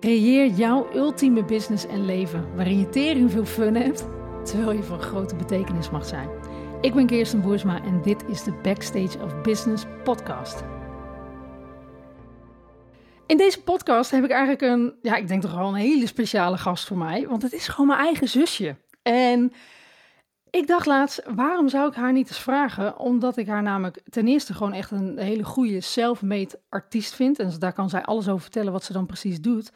Creëer jouw ultieme business en leven waarin je tering veel fun hebt, terwijl je van grote betekenis mag zijn. Ik ben Kirsten Boersma en dit is de Backstage of Business podcast. In deze podcast heb ik eigenlijk een, ja, ik denk toch wel een hele speciale gast voor mij, want het is gewoon mijn eigen zusje. En ik dacht laatst, waarom zou ik haar niet eens vragen? Omdat ik haar namelijk ten eerste gewoon echt een hele goede self-made artiest vind. En daar kan zij alles over vertellen wat ze dan precies doet.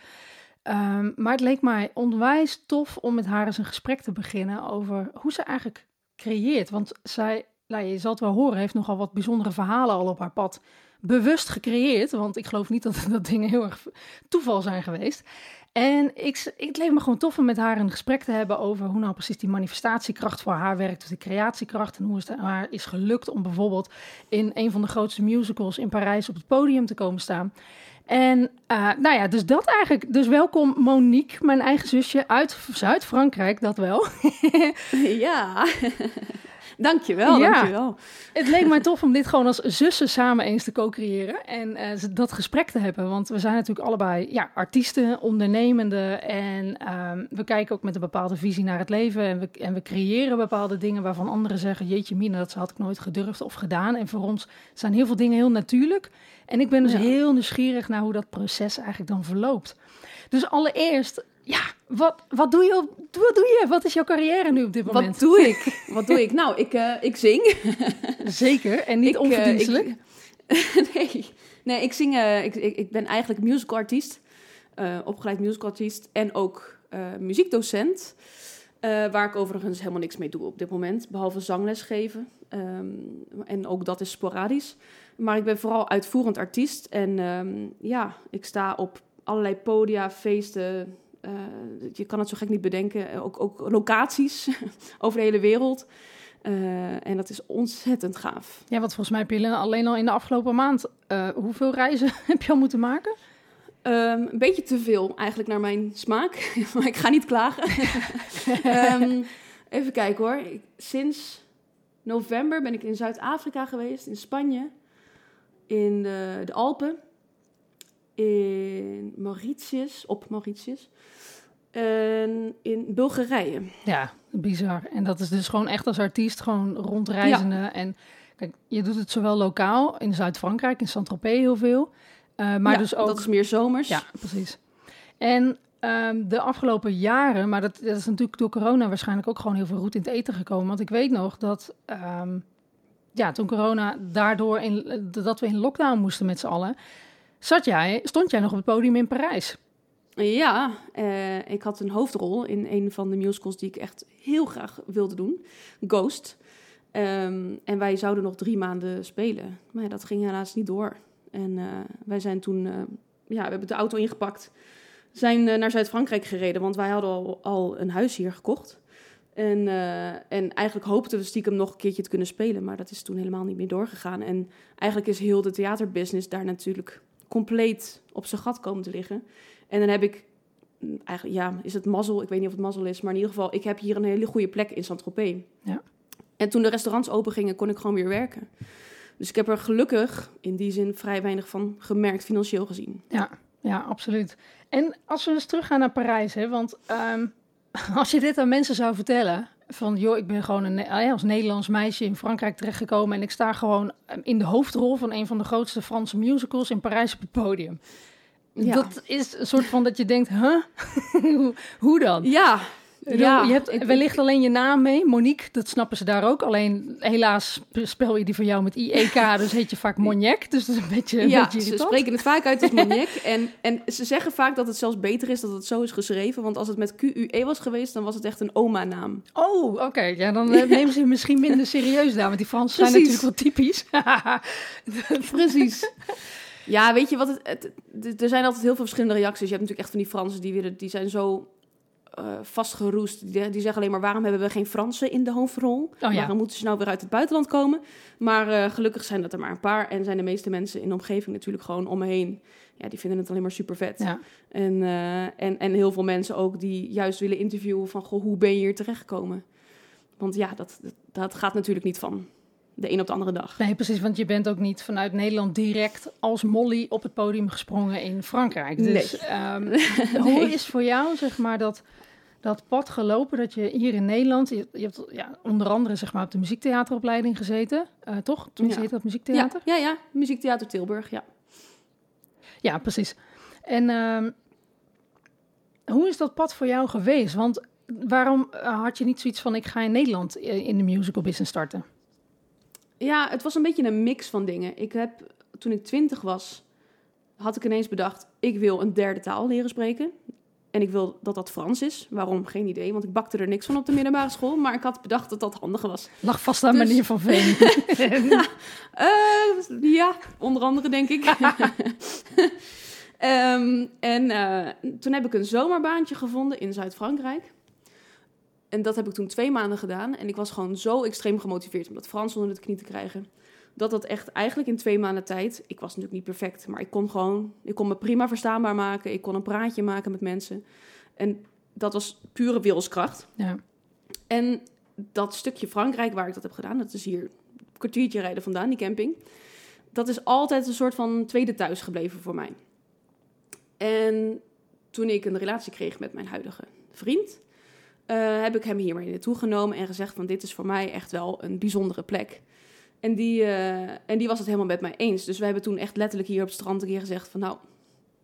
Ehm, maar het leek mij onwijs tof om met haar eens een gesprek te beginnen over hoe ze eigenlijk creëert. Want zij, nou, je zal het wel horen, heeft nogal wat bijzondere verhalen al op haar pad bewust gecreëerd. Want ik geloof niet dat dat dingen heel erg toeval zijn geweest. En ik, het leek me gewoon tof om met haar een gesprek te hebben over hoe nou precies die manifestatiekracht voor haar werkt, dus de creatiekracht en hoe het haar is gelukt om bijvoorbeeld in een van de grootste musicals in Parijs op het podium te komen staan. En uh, nou ja, dus dat eigenlijk. Dus welkom Monique, mijn eigen zusje uit Zuid-Frankrijk, dat wel. ja. Dankjewel, ja. dankjewel. Het leek mij tof om dit gewoon als zussen samen eens te co-creëren en uh, dat gesprek te hebben. Want we zijn natuurlijk allebei ja, artiesten, ondernemende en um, we kijken ook met een bepaalde visie naar het leven. En we, en we creëren bepaalde dingen waarvan anderen zeggen, jeetje mina, dat had ik nooit gedurfd of gedaan. En voor ons zijn heel veel dingen heel natuurlijk. En ik ben dus ja. heel nieuwsgierig naar hoe dat proces eigenlijk dan verloopt. Dus allereerst, ja, wat, wat, doe je wat doe je? Wat is jouw carrière nu op dit moment? Wat doe ik? Wat doe ik? Nou, ik, uh, ik zing. Zeker, en niet ik, onverdienstelijk. Uh, ik, nee. nee, ik zing. Uh, ik, ik, ik ben eigenlijk musicalartiest. opgeleid musicalartiest en ook muziekdocent. waar ik overigens helemaal niks mee doe op dit moment. Behalve zangles geven. Um, en ook dat is sporadisch. Maar ik ben vooral uitvoerend artiest. En um, ja, ik sta op allerlei podia, feesten, je kan het zo gek niet bedenken. Ook, ook locaties over de hele wereld. Uh, en dat is ontzettend gaaf. Ja, wat volgens mij heb je alleen al in de afgelopen maand... Uh, hoeveel reizen heb je al moeten maken? Um, een beetje te veel eigenlijk naar mijn smaak. maar ik ga niet klagen. um, even kijken hoor. Sinds november ben ik in Zuid-Afrika geweest, in Spanje, in de, de Alpen in Mauritius, op Mauritius. En in Bulgarije. Ja, bizar. En dat is dus gewoon echt als artiest gewoon rondreizende. Ja. En kijk, je doet het zowel lokaal in Zuid-Frankrijk, in Saint-Tropez heel veel. Uh, maar ja, dus ook... dat is meer zomers. Ja, precies. En um, de afgelopen jaren, maar dat, dat, is natuurlijk door corona waarschijnlijk ook gewoon heel veel roet in het eten gekomen. Want ik weet nog dat, um, ja, toen corona daardoor in, dat we in lockdown moesten met z'n allen Zat jij, stond jij nog op het podium in Parijs? Ja, uh, ik had een hoofdrol in een van de musicals die ik echt heel graag wilde doen. Ghost. Um, en wij zouden nog drie maanden spelen. Maar dat ging helaas niet door. En uh, wij zijn toen, uh, ja, we hebben de auto ingepakt. Zijn naar Zuid-Frankrijk gereden, want wij hadden al, al een huis hier gekocht. En, en eigenlijk hoopten we stiekem nog een keertje te kunnen spelen, maar dat is toen helemaal niet meer doorgegaan. En eigenlijk is heel de theaterbusiness daar natuurlijk compleet op zijn gat komen te liggen. En dan heb ik, mm, eigenlijk, ja, is het mazzel? Ik weet niet of het mazzel is, maar in ieder geval, ik heb hier een hele goede plek in Saint-Tropez. Ja. En toen de restaurants open gingen, kon ik gewoon weer werken. Dus ik heb er gelukkig in die zin vrij weinig van gemerkt, financieel gezien. Ja, ja absoluut. En als we dus teruggaan naar Parijs, hè, want um, als je dit aan mensen zou vertellen, van joh, ik ben gewoon een, als Nederlands meisje in Frankrijk terechtgekomen en ik sta gewoon ehm, in de hoofdrol van een van de grootste Franse musicals in Parijs op het podium. Ja. Dat is een soort van dat je denkt, huh? Hoe dan? Ja, ja, je hebt wellicht alleen je naam mee, Monique, dat snappen ze daar ook. Alleen helaas spel je die voor jou met IEK, dus heet je vaak Monique. Dus dat is een beetje, ja, beetje ze spreken het vaak uit als Monique. en, en ze zeggen vaak dat het zelfs beter is dat het zo is geschreven. Want als het met QUE was geweest, dan was het echt een oma-naam. Oh, oké. Okay. Ja, dan uh, nemen ze je misschien minder serieus daar. Want die Fransen zijn natuurlijk wel typisch. Precies. Ja, weet je wat? Het, het, er zijn altijd heel veel verschillende reacties. Je hebt natuurlijk echt van die Fransen die, weer, die zijn zo uh, vastgeroest. Die, die, zeggen alleen maar: waarom hebben we geen Fransen in de hoofdrol? Oh, ja. Waarom moeten ze nou weer uit het buitenland komen? Maar uh, gelukkig zijn dat er maar een paar. En zijn de meeste mensen in de omgeving natuurlijk gewoon om me heen. Ja, die vinden het alleen maar super vet. Ja. En, uh, en, en heel veel mensen ook die juist willen interviewen van: goh, hoe ben je hier terechtgekomen? Want ja, dat, dat, dat gaat natuurlijk niet van. De een op de andere dag. Nee, precies, want je bent ook niet vanuit Nederland direct als Molly op het podium gesprongen in Frankrijk. Dus Nee. ehm, hoe is voor jou, zeg maar, dat, dat pad gelopen dat je hier in Nederland, je, je hebt ja, onder andere zeg maar op de muziektheateropleiding gezeten, eh, toch? Toen Ja. heet dat muziektheater? ja, ja, Muziektheater Tilburg, ja. Ja, precies. En ehm, hoe is dat pad voor jou geweest? Want waarom eh, had je niet zoiets van ik ga in Nederland eh, in de musical business starten? Ja, het was een beetje een mix van dingen. Ik heb, toen ik twintig was, had ik ineens bedacht... ik wil een derde taal leren spreken. En ik wil dat dat Frans is. Waarom? Geen idee, want ik bakte er niks van op de middelbare school. Maar ik had bedacht dat dat handiger was. Lag vast aan Dus- meneer Van Veen. Eh, ja, onder andere denk ik. Ehm, en eh, toen heb ik een zomerbaantje gevonden in Zuid-Frankrijk. En dat heb ik toen twee maanden gedaan. En ik was gewoon zo extreem gemotiveerd om dat Frans onder de knie te krijgen. Dat dat echt eigenlijk in twee maanden tijd... Ik was natuurlijk niet perfect, maar ik kon gewoon... Ik kon me prima verstaanbaar maken. Ik kon een praatje maken met mensen. En dat was pure wilskracht. ja. En dat stukje Frankrijk waar ik dat heb gedaan, dat is hier een kwartiertje rijden vandaan, die camping. Dat is altijd een soort van tweede thuis gebleven voor mij. En toen ik een relatie kreeg met mijn huidige vriend, eh, heb ik hem hier mee naartoe genomen en gezegd van dit is voor mij echt wel een bijzondere plek. En die, eh, en die was het helemaal met mij eens. Dus we hebben toen echt letterlijk hier op het strand een keer gezegd van nou,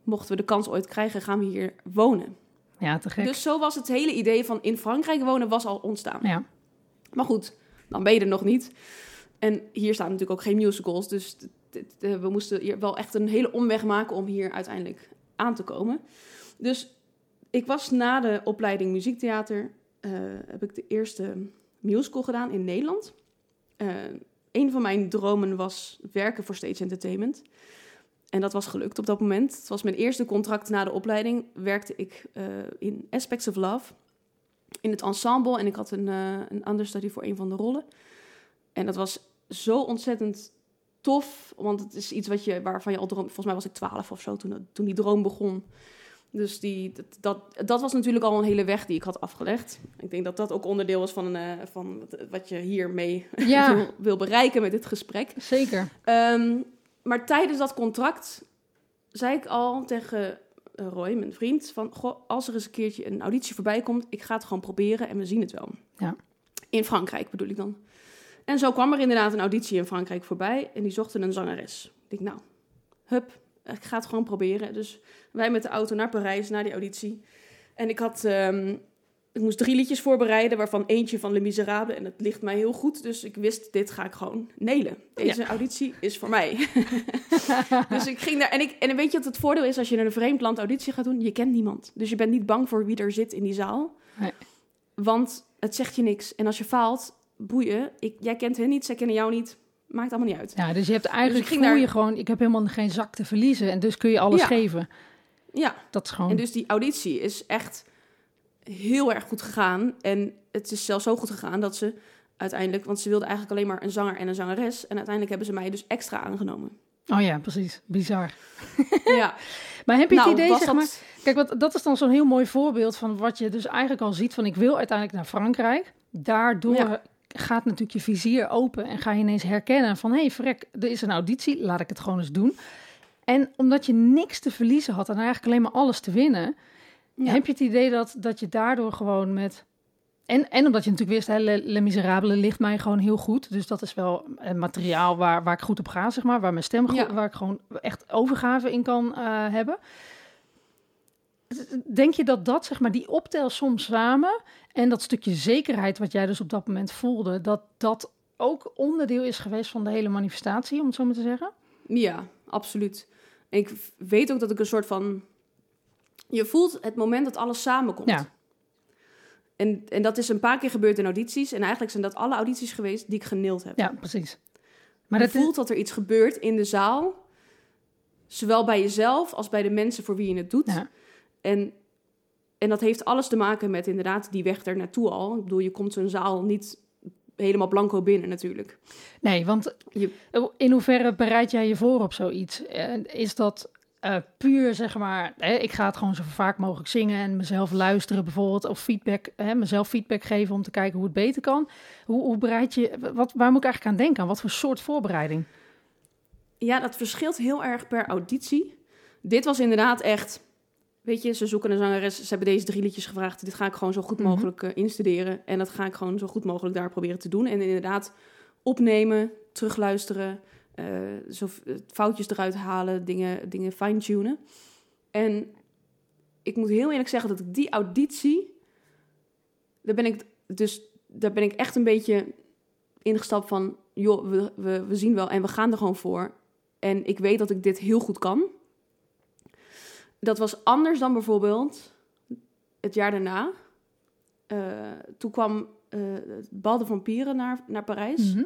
mochten we de kans ooit krijgen, gaan we hier wonen. ja, te gek. Dus zo was het hele idee van in Frankrijk wonen was al ontstaan. ja. Maar goed, dan ben je er nog niet. En hier staan natuurlijk ook geen musicals. Dus t- we moesten hier wel echt een hele omweg maken om hier uiteindelijk aan te komen. Dus ik was na de opleiding muziektheater... eh, heb ik de eerste musical gedaan in Nederland. Eh een van mijn dromen was werken voor Stage Entertainment. En dat was gelukt op dat moment. Het was mijn eerste contract na de opleiding. Werkte ik eh, in Aspects of Love in het ensemble. En ik had een, eh een understudy voor een van de rollen. En dat was zo ontzettend tof. Want het is iets wat je, waarvan je al droom... Volgens mij was ik twaalf of zo toen, toen die droom begon. Dus die, dat, dat, dat was natuurlijk al een hele weg die ik had afgelegd. Ik denk dat dat ook onderdeel is van, eh, van wat, je hiermee Ja. wil, wil bereiken met dit gesprek. Zeker. Ehm, maar tijdens dat contract zei ik al tegen eh, Roy, mijn vriend, van goh, als er eens een keertje een auditie voorbij komt, ik ga het gewoon proberen en we zien het wel. Ja. In Frankrijk bedoel ik dan. En zo kwam er inderdaad een auditie in Frankrijk voorbij en die zochten een zangeres. Ik denk, nou, hup, ik ga het gewoon proberen. Dus wij met de auto naar Parijs, naar die auditie. En ik had, ehm, ik moest drie liedjes voorbereiden, waarvan eentje van Les Miserables. En het ligt mij heel goed, dus ik wist, dit ga ik gewoon nelen. Deze auditie is voor mij. dus ik ging daar, en, ik, en weet je wat het voordeel is als je in een vreemd land auditie gaat doen? Je kent niemand. Dus je bent niet bang voor wie er zit in die zaal. Nee. Want het zegt je niks. En als je faalt, boeien. Ik, jij kent hen niet, zij kennen jou niet. Maakt allemaal niet uit. Ja, dus je hebt eigenlijk Dus ik voel daar- je gewoon, ik heb helemaal geen zak te verliezen en dus kun je alles Ja. geven. Ja, Dat is gewoon. en dus die auditie is echt heel erg goed gegaan. En het is zelfs zo goed gegaan dat ze uiteindelijk... Want ze wilden eigenlijk alleen maar een zanger en een zangeres. En uiteindelijk hebben ze mij dus extra aangenomen. Oh ja, precies. Bizar. ja, Maar heb je nou, het idee, was zeg dat... maar, Kijk, wat, dat is dan zo'n heel mooi voorbeeld van wat je dus eigenlijk al ziet van ik wil uiteindelijk naar Frankrijk. Daardoor Ja. Gaat natuurlijk je vizier open en ga je ineens herkennen van hé, hey, verrek, er is een auditie, laat ik het gewoon eens doen. En omdat je niks te verliezen had en eigenlijk alleen maar alles te winnen, Ja. heb je het idee dat, dat je daardoor gewoon met... En, en omdat je natuurlijk wist, hè, Le, Les Miserables ligt mij gewoon heel goed. Dus dat is wel een materiaal waar, waar ik goed op ga, zeg maar. Waar mijn stem, Ja. waar ik gewoon echt overgave in kan eh, hebben. Denk je dat dat, zeg maar, die optel soms samen... en dat stukje zekerheid wat jij dus op dat moment voelde... dat dat ook onderdeel is geweest van de hele manifestatie, om het zo maar te zeggen? Ja, absoluut. En ik weet ook dat ik een soort van... Je voelt het moment dat alles samenkomt. Ja. En, en dat is een paar keer gebeurd in audities. En eigenlijk zijn dat alle audities geweest die ik geneeld heb. Ja, precies. Maar je dat is, voelt dat er iets gebeurt in de zaal. Zowel bij jezelf als bij de mensen voor wie je het doet. Ja. En, en dat heeft alles te maken met inderdaad die weg er naartoe al. Ik bedoel, je komt zo'n zaal niet helemaal blanco binnen natuurlijk. Nee, want Je- in hoeverre bereid jij je voor op zoiets? Is dat eh, puur, zeg maar, hè, ik ga het gewoon zo vaak mogelijk zingen en mezelf luisteren bijvoorbeeld, of feedback, hè, mezelf feedback geven om te kijken hoe het beter kan. Hoe, hoe bereid je, wat, waar moet ik eigenlijk aan denken? Aan wat voor soort voorbereiding? Ja, dat verschilt heel erg per auditie. Dit was inderdaad echt, weet je, ze zoeken een zangeres, ze hebben deze drie liedjes gevraagd, dit ga ik gewoon zo goed Mhm. mogelijk eh, instuderen en dat ga ik gewoon zo goed mogelijk daar proberen te doen. En inderdaad opnemen, terugluisteren, eh, zo f- foutjes eruit halen, dingen, dingen fine-tunen. En ik moet heel eerlijk zeggen dat ik die auditie, daar ben ik dus daar ben ik echt een beetje ingestapt van, joh, we, we, we zien wel en we gaan er gewoon voor. En ik weet dat ik dit heel goed kan. Dat was anders dan bijvoorbeeld het jaar daarna. Eh, toen kwam eh Bal de Vampieren naar, naar Parijs. Mhm.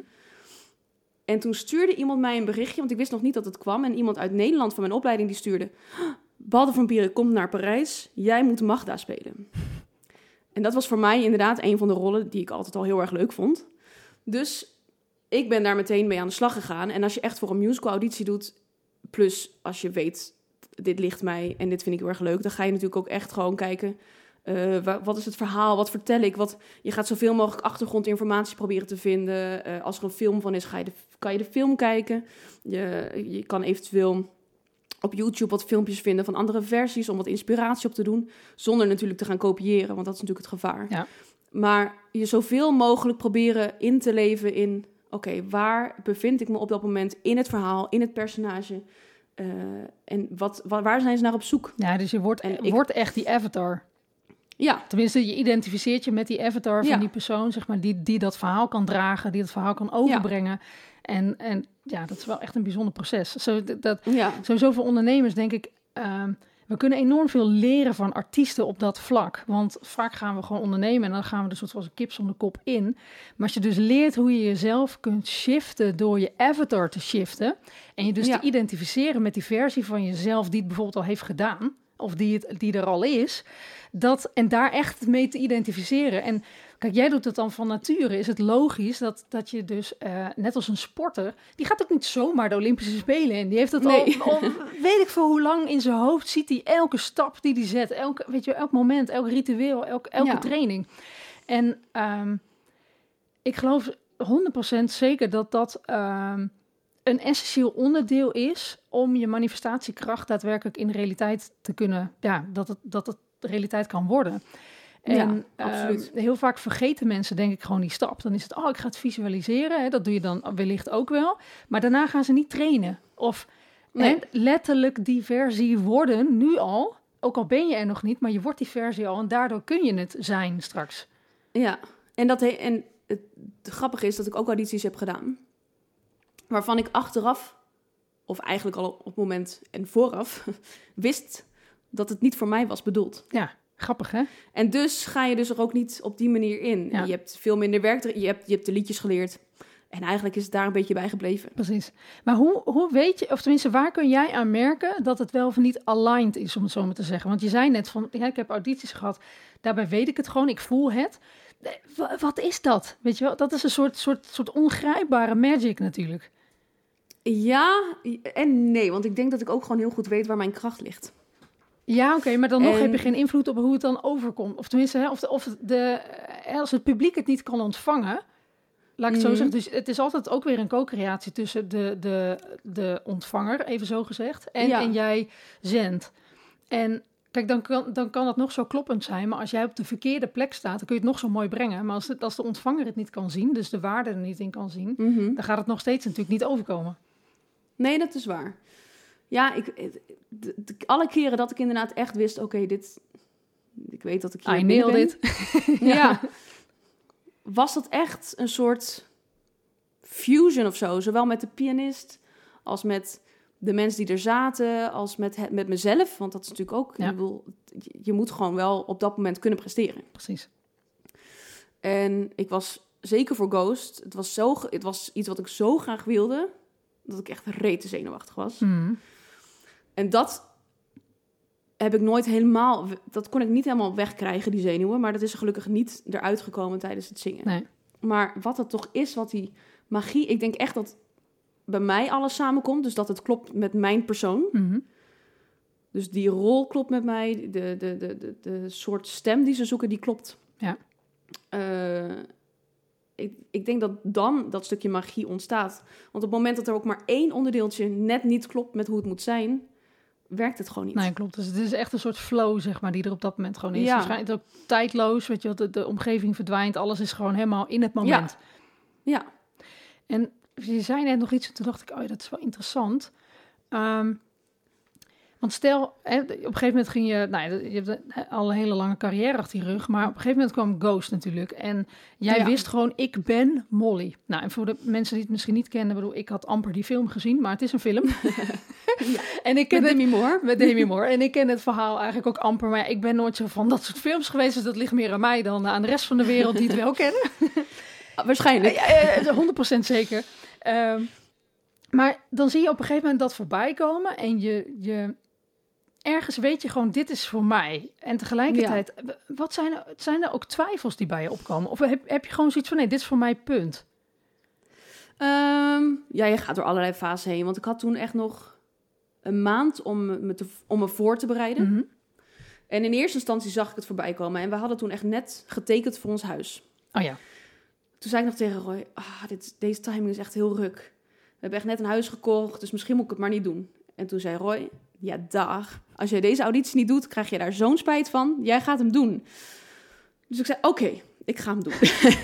En toen stuurde iemand mij een berichtje, want ik wist nog niet dat het kwam. En iemand uit Nederland van mijn opleiding die stuurde... Bal de Vampieren komt naar Parijs, jij moet Magda spelen. En dat was voor mij inderdaad een van de rollen die ik altijd al heel erg leuk vond. Dus ik ben daar meteen mee aan de slag gegaan. En als je echt voor een musical auditie doet, plus als je weet, dit ligt mij en dit vind ik heel erg leuk, dan ga je natuurlijk ook echt gewoon kijken, eh, wa- wat is het verhaal, wat vertel ik? Wat, je gaat zoveel mogelijk achtergrondinformatie proberen te vinden. Eh, als er een film van is, ga je de, kan je de film kijken. Je, je kan eventueel op YouTube wat filmpjes vinden van andere versies om wat inspiratie op te doen, zonder natuurlijk te gaan kopiëren, want dat is natuurlijk het gevaar. Ja. Maar je zoveel mogelijk proberen in te leven in, oké, waar bevind ik me op dat moment in het verhaal, in het personage? Eh, en wat, wa- waar zijn ze naar op zoek? Ja, dus je wordt, En ik- wordt echt die avatar. Ja, Tenminste, je identificeert je met die avatar van Ja. die persoon, zeg maar, die, die dat verhaal kan dragen, die dat verhaal kan overbrengen. En, en ja, dat is wel echt een bijzonder proces. Zo, dat, ja, sowieso voor ondernemers denk ik, ehm, we kunnen enorm veel leren van artiesten op dat vlak. Want vaak gaan we gewoon ondernemen en dan gaan we er soort van als een kip zonder kop in. Maar als je dus leert hoe je jezelf kunt shiften door je avatar te shiften. En je dus Ja. te identificeren met die versie van jezelf die het bijvoorbeeld al heeft gedaan. Of die, het, die er al is. Dat, en daar echt mee te identificeren. En kijk, jij doet het dan van nature. Is het logisch dat, dat je dus, eh, net als een sporter... die gaat ook niet zomaar de Olympische Spelen in. Die heeft het Nee. al, al weet ik veel hoe lang in zijn hoofd... ziet hij elke stap die hij zet. Elke, weet je, elk moment, elk ritueel, elk, elke Ja. training. En ehm, ik geloof 100% zeker dat dat... ehm, een essentieel onderdeel is om je manifestatiekracht daadwerkelijk in de realiteit te kunnen, ja, dat het, dat het de realiteit kan worden. En Ja, ehm, absoluut. heel vaak vergeten mensen, denk ik, gewoon die stap. Dan is het, oh, ik ga het visualiseren. Hè, dat doe je dan wellicht ook wel. Maar daarna gaan ze niet trainen. Of Nee. letterlijk die versie worden, nu al. Ook al ben je er nog niet, maar je wordt die versie al. En daardoor kun je het zijn straks. Ja, en, dat he- en het, het grappige is dat ik ook audities heb gedaan. Waarvan ik achteraf, of eigenlijk al op het moment en vooraf, wist dat het niet voor mij was bedoeld. Ja, grappig hè? En dus ga je dus er ook niet op die manier in. Ja. Je hebt veel minder werk, er- je hebt, je hebt de liedjes geleerd. En eigenlijk is het daar een beetje bij gebleven. Precies. Maar hoe, hoe weet je, of tenminste, waar kun jij aan merken dat het wel of niet aligned is, om het zo maar te zeggen? Want je zei net van, ja, ik heb audities gehad, daarbij weet ik het gewoon, ik voel het. Eh, wa- Wat is dat? Weet je wel, dat is een soort, soort, soort ongrijpbare magic natuurlijk. Ja en nee, want ik denk dat ik ook gewoon heel goed weet waar mijn kracht ligt. Ja, oké, maar dan nog En- heb je geen invloed op hoe het dan overkomt. Of tenminste, hè, of, de, of de, als het publiek het niet kan ontvangen, laat ik het zo Mhm. zeggen. Dus het is altijd ook weer een co-creatie tussen de, de, de ontvanger, even zo gezegd, en, Ja. en jij zendt. En kijk, dan kan, dan kan dat nog zo kloppend zijn, maar als jij op de verkeerde plek staat, dan kun je het nog zo mooi brengen. Maar als, het, als de ontvanger het niet kan zien, dus de waarde er niet in kan zien, Mhm. dan gaat het nog steeds natuurlijk niet overkomen. Nee, dat is waar. Ja, ik, de- de- alle keren dat ik inderdaad echt wist, oké, dit... Ik weet dat ik hier I binnen nailed ben. it. ja. Was dat echt een soort fusion of zo? Zowel met de pianist als met de mensen die er zaten, als met, het, met mezelf. Want dat is natuurlijk ook, Ja. ik bedoel, je- moet gewoon wel op dat moment kunnen presteren. Precies. En ik was zeker voor Ghost. Het was, zo, het was iets wat ik zo graag wilde, dat ik echt rete zenuwachtig was. Mhm. En dat heb ik nooit helemaal, dat kon ik niet helemaal wegkrijgen, die zenuwen. Maar dat is gelukkig niet eruit gekomen tijdens het zingen. Nee. Maar wat het toch is, wat die magie, ik denk echt dat bij mij alles samenkomt. Dus dat het klopt met mijn persoon. Mhm. Dus die rol klopt met mij. De, de, de, de, de soort stem die ze zoeken, die klopt. Ja. Eh, ik, ik denk dat dan dat stukje magie ontstaat. Want op het moment dat er ook maar één onderdeeltje net niet klopt met hoe het moet zijn, werkt het gewoon niet. Nee, klopt. Dus het is echt een soort flow, zeg maar, die er op dat moment gewoon is. Ja. Waarschijnlijk ook tijdloos, weet je wat, de, de omgeving verdwijnt, alles is gewoon helemaal in het moment. Ja, En je zei net nog iets, en toen dacht ik, oh ja, dat is wel interessant. Ehm, want stel, hè, op een gegeven moment ging je, nou, ja, je hebt al een hele lange carrière achter je rug, maar op een gegeven moment kwam Ghost natuurlijk. En jij Ja. wist gewoon, ik ben Molly. Nou, en voor de mensen die het misschien niet kennen, bedoel, ik had amper die film gezien, maar het is een film. En ik ken met Demi Moore. met Demi Moore. En ik ken het verhaal eigenlijk ook amper, maar ja, ik ben nooit zo van dat soort films geweest, dus dat ligt meer aan mij dan aan de rest van de wereld die het wel kennen. Ah, Waarschijnlijk. Ja, ja, ja, 100% zeker. Ehm, maar dan zie je op een gegeven moment dat voorbij komen en je, je ergens weet je gewoon, dit is voor mij. En tegelijkertijd, wat zijn er, zijn er ook twijfels die bij je opkomen? Of heb, heb je gewoon zoiets van, nee, dit is voor mij, punt. Ehm, ja, je gaat door allerlei fasen heen. Want ik had toen echt nog een maand om me, te, om me voor te bereiden. Mhm. En in eerste instantie zag ik het voorbij komen. En we hadden toen echt net getekend voor ons huis. Oh ja, Toen zei ik nog tegen Roy, ah, dit, deze timing is echt heel ruk. We hebben echt net een huis gekocht, dus misschien moet ik het maar niet doen. En toen zei Roy, ja dag, als jij deze auditie niet doet, krijg je daar zo'n spijt van. Jij gaat hem doen. Dus ik zei, oké, ik ga hem doen.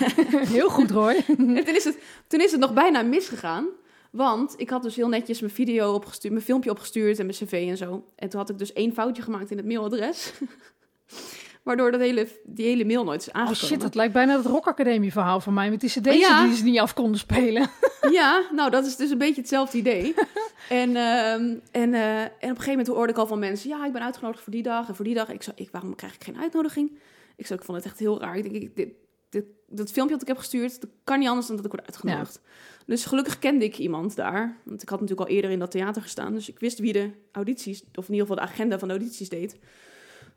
heel goed Roy. en toen is, het, toen is het nog bijna misgegaan. Want ik had dus heel netjes mijn video opgestuurd, mijn filmpje opgestuurd en mijn cv en zo. En toen had ik dus één foutje gemaakt in het mailadres. Waardoor dat hele, die hele mail nooit is Oh aangekomen. shit, dat lijkt bijna het Rock Academie verhaal van mij met die cd's Ja. die ze niet af konden spelen. Ja, nou, dat is dus een beetje hetzelfde idee. en, ehm, en, eh, en op een gegeven moment hoorde ik al van mensen... ja, ik ben uitgenodigd voor die dag en voor die dag. Ik zei, ik, waarom krijg ik geen uitnodiging? Ik, zei, ik vond het echt heel raar. Ik denk, ik, dit, dit, dat filmpje dat ik heb gestuurd... dat kan niet anders dan dat ik word uitgenodigd. Dus gelukkig kende ik iemand daar. Want ik had natuurlijk al eerder in dat theater gestaan. Dus ik wist wie de audities... of in ieder geval de agenda van de audities deed.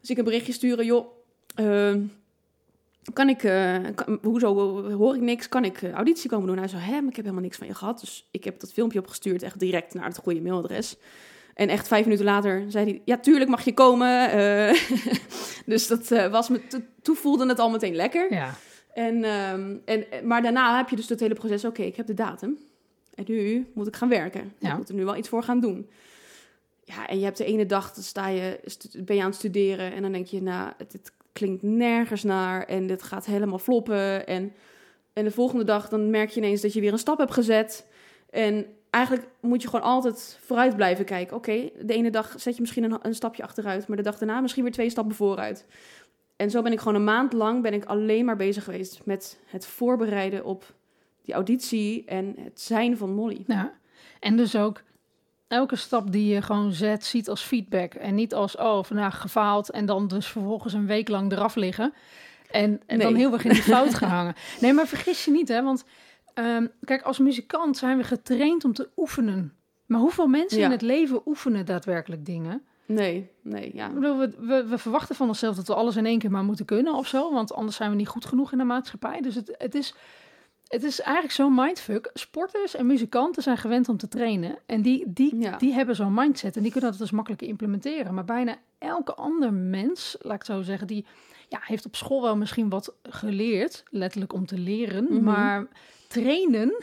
Dus ik een berichtje sturen, joh... ehm, kan ik, eh, kan- hoezo hoor ik niks? Kan ik eh, auditie komen doen? Hij zei, hè, maar ik heb helemaal niks van je gehad. Dus ik heb dat filmpje opgestuurd, echt direct naar het goede mailadres. En echt vijf minuten later zei hij, ja, tuurlijk mag je komen. Eh, dus dat was me, to- toen voelde het al meteen lekker. Ja, En, ehm, en, maar daarna heb je dus het hele proces, oké, ik heb de datum. En nu moet ik gaan werken. Ja. Ik moet er nu wel iets voor gaan doen. Ja, en je hebt de ene dag, dan sta je, ben je aan het studeren en dan denk je, nou, het klinkt nergens naar en dit gaat helemaal floppen. En, en de volgende dag, dan merk je ineens dat je weer een stap hebt gezet. En eigenlijk moet je gewoon altijd vooruit blijven kijken. Oké, de ene dag zet je misschien een, een stapje achteruit, maar de dag daarna misschien weer twee stappen vooruit. En zo ben ik gewoon een maand lang ben ik alleen maar bezig geweest met het voorbereiden op die auditie en het zijn van Molly. ja. En dus ook elke stap die je gewoon zet, ziet als feedback. En niet als, oh, vandaag gefaald en dan dus vervolgens een week lang eraf liggen. En, en dan heel erg in de fout gehangen. Nee, maar vergis je niet, hè. Want ehm, kijk, als muzikant zijn we getraind om te oefenen. Maar hoeveel mensen Ja. in het leven oefenen daadwerkelijk dingen? Nee, nee, ja. Ik bedoel, we, we, we verwachten van onszelf dat we alles in één keer maar moeten kunnen of zo. Want anders zijn we niet goed genoeg in de maatschappij. Dus het, het, is, het is eigenlijk zo'n mindfuck. Sporters en muzikanten zijn gewend om te trainen. En die, die, Ja. die hebben zo'n mindset. En die kunnen dat dus makkelijk implementeren. Maar bijna elke ander mens, laat ik zo zeggen, die ja, heeft op school wel misschien wat geleerd. Letterlijk om te leren. Mhm. Maar trainen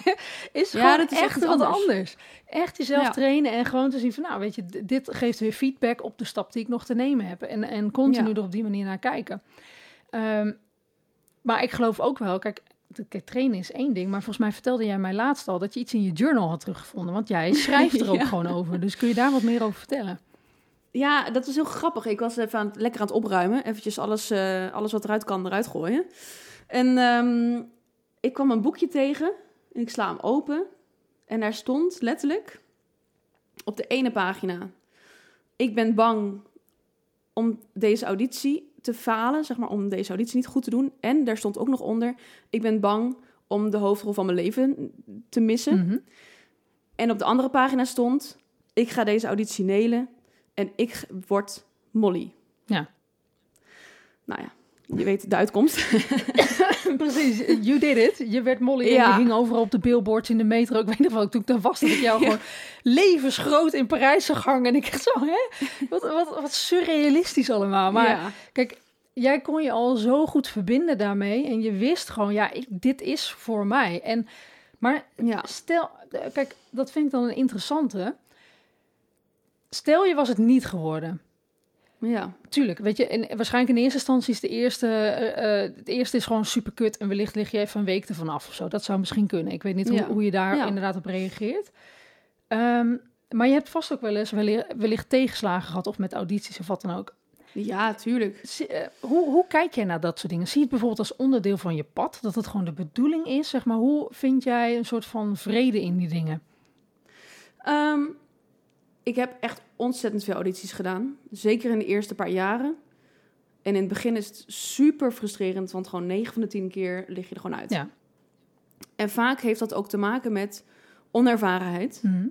is Ja, gewoon dat is echt, echt wat anders. anders. Echt jezelf Ja. trainen en gewoon te zien van, nou weet je, dit geeft weer feedback op de stap die ik nog te nemen heb. En, en continu er op die manier naar kijken. Ehm, maar ik geloof ook wel, kijk, kijk, trainen is één ding, maar volgens mij vertelde jij mij laatst al dat je iets in je journal had teruggevonden. Want jij schrijft er ook Ja. gewoon over. Dus kun je daar wat meer over vertellen? Ja, dat is heel grappig. Ik was even aan het, lekker aan het opruimen. Eventjes alles, eh, alles wat eruit kan eruit gooien. En ehm, ik kwam een boekje tegen. En ik sla hem open. En daar stond letterlijk op de ene pagina... Ik ben bang om deze auditie te falen. Zeg maar, om deze auditie niet goed te doen. En daar stond ook nog onder... Ik ben bang om de hoofdrol van mijn leven te missen. Mhm. En op de andere pagina stond: Ik ga deze auditie nelen en ik word Molly. Ja. Nou ja, je weet de uitkomst. Precies, you did it. Je werd Molly en Ja. je hing overal op de billboards in de metro. Ik weet nog wel, toen ik daar was, dat ik jou gewoon levensgroot in Parijs zag hangen. En ik dacht zo, hè? Wat, wat, wat surrealistisch allemaal. Maar ja. kijk, jij kon je al zo goed verbinden daarmee. En je wist gewoon, ja, ik, dit is voor mij. En, maar ja. stel, eh, kijk, dat vind ik dan een interessante. Stel je was het niet geworden. Ja. Tuurlijk, weet je, en waarschijnlijk in eerste instantie is de eerste, eh, eh, het eerste is gewoon super kut en wellicht lig je even een week ervan af of zo. Dat zou misschien kunnen. Ik weet niet hoe, Ja. hoe je daar Ja. inderdaad op reageert. Ehm, maar je hebt vast ook wel eens wellicht, wellicht tegenslagen gehad of met audities of wat dan ook. ja, tuurlijk. Zie- eh, hoe, hoe kijk jij naar dat soort dingen? Zie je het bijvoorbeeld als onderdeel van je pad? Dat het gewoon de bedoeling is? Zeg maar, hoe vind jij een soort van vrede in die dingen? Ehm, ik heb echt ontzettend veel audities gedaan. Zeker in de eerste paar jaren. En in het begin is het super frustrerend, want gewoon 9 van de 10 keer lig je er gewoon uit. Ja. En vaak heeft dat ook te maken met onervarenheid. Mhm.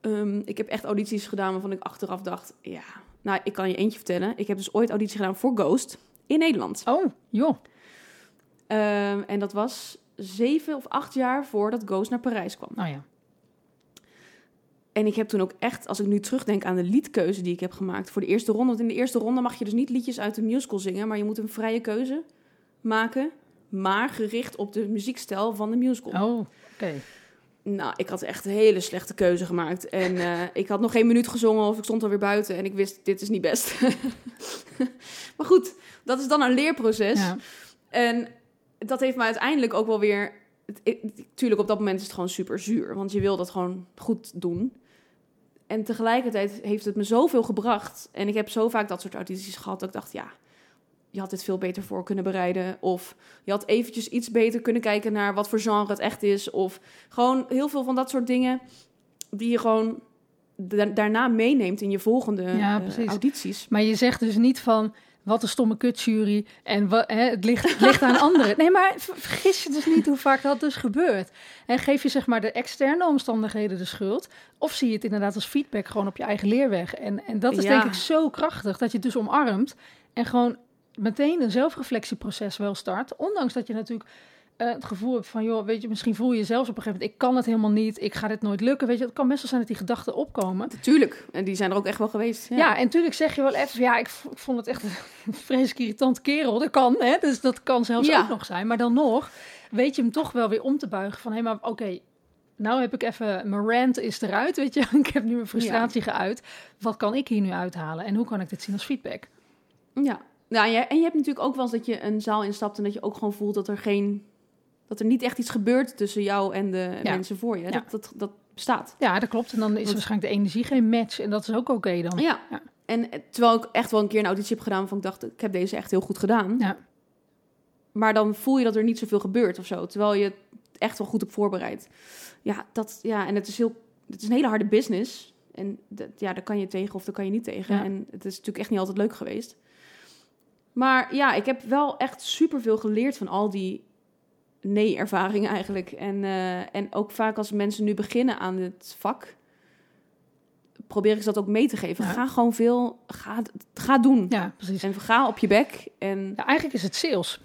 Ehm, ik heb echt audities gedaan waarvan ik achteraf dacht... ja, nou, ik kan je eentje vertellen. Ik heb dus ooit auditie gedaan voor Ghost in Nederland. Oh, joh. Ehm, en dat was zeven of acht jaar voordat Ghost naar Parijs kwam. Nou ja. En ik heb toen ook echt, als ik nu terugdenk aan de liedkeuze die ik heb gemaakt voor de eerste ronde. Want in de eerste ronde mag je dus niet liedjes uit de musical zingen, maar je moet een vrije keuze maken, maar gericht op de muziekstijl van de musical. Oh, oké. Nou, ik had echt een hele slechte keuze gemaakt. En eh, ik had nog geen minuut gezongen of ik stond alweer buiten en ik wist, dit is niet best. maar goed, dat is dan een leerproces. Ja. En dat heeft me uiteindelijk ook wel weer. Het, tuurlijk, op dat moment is het gewoon super zuur. Want je wil dat gewoon goed doen. En tegelijkertijd heeft het me zoveel gebracht. En ik heb zo vaak dat soort audities gehad dat ik dacht, ja, je had dit veel beter voor kunnen bereiden. Of je had eventjes iets beter kunnen kijken naar wat voor genre het echt is. Of gewoon heel veel van dat soort dingen die je gewoon da- daarna meeneemt in je volgende Ja, eh, audities. Maar je zegt dus niet van wat een stomme kutjury en hè, het, ligt, het ligt aan anderen. Nee, maar ver- vergis je dus niet hoe vaak dat dus gebeurt. En geef je zeg maar de externe omstandigheden de schuld, of zie je het inderdaad als feedback gewoon op je eigen leerweg. En, en dat is Ja. denk ik zo krachtig dat je het dus omarmt en gewoon meteen een zelfreflectieproces wel start. Ondanks dat je natuurlijk eh, het gevoel hebt van, joh, weet je, misschien voel je jezelf op een gegeven moment, ik kan het helemaal niet, ik ga dit nooit lukken. Weet je, het kan best wel zijn dat die gedachten opkomen. Tuurlijk, en die zijn er ook echt wel geweest. Ja. en natuurlijk zeg je wel even, ja, ik, vond het echt een vreselijk irritant kerel. Dat kan, hè? Dus dat kan zelfs Ja. ook nog zijn. Maar dan nog weet je hem toch wel weer om te buigen van, hé, maar oké, nou heb ik even, mijn rant is eruit, weet je. Ik heb nu mijn frustratie geuit. Wat kan ik hier nu uithalen? En hoe kan ik dit zien als feedback? Ja. Nou, en je hebt natuurlijk ook wel eens dat je een zaal instapt en dat je ook gewoon voelt dat er geen, dat er niet echt iets gebeurt tussen jou en de Ja. mensen voor je. Ja. Dat, dat, dat bestaat. Ja, dat klopt. En dan is waarschijnlijk de energie geen match. En dat is ook oké dan. Ja. Ja. En eh, terwijl ik echt wel een keer een auditie heb gedaan waarvan ik dacht, ik heb deze echt heel goed gedaan. Ja. Maar dan voel je dat er niet zoveel gebeurt of zo, terwijl je het echt wel goed hebt voorbereid. Ja, dat, ja en het is, heel, het is een hele harde business. En dat, ja, daar kan je tegen of daar kan je niet tegen. En het is natuurlijk echt niet altijd leuk geweest. Maar ja, ik heb wel echt superveel geleerd van al die nee-ervaringen eigenlijk. En, eh, en ook vaak als mensen nu beginnen aan het vak, probeer ik ze dat ook mee te geven. Ja. Ga gewoon veel, ga, ga doen. Ja, precies. En ga op je bek. En Ja, eigenlijk is het sales.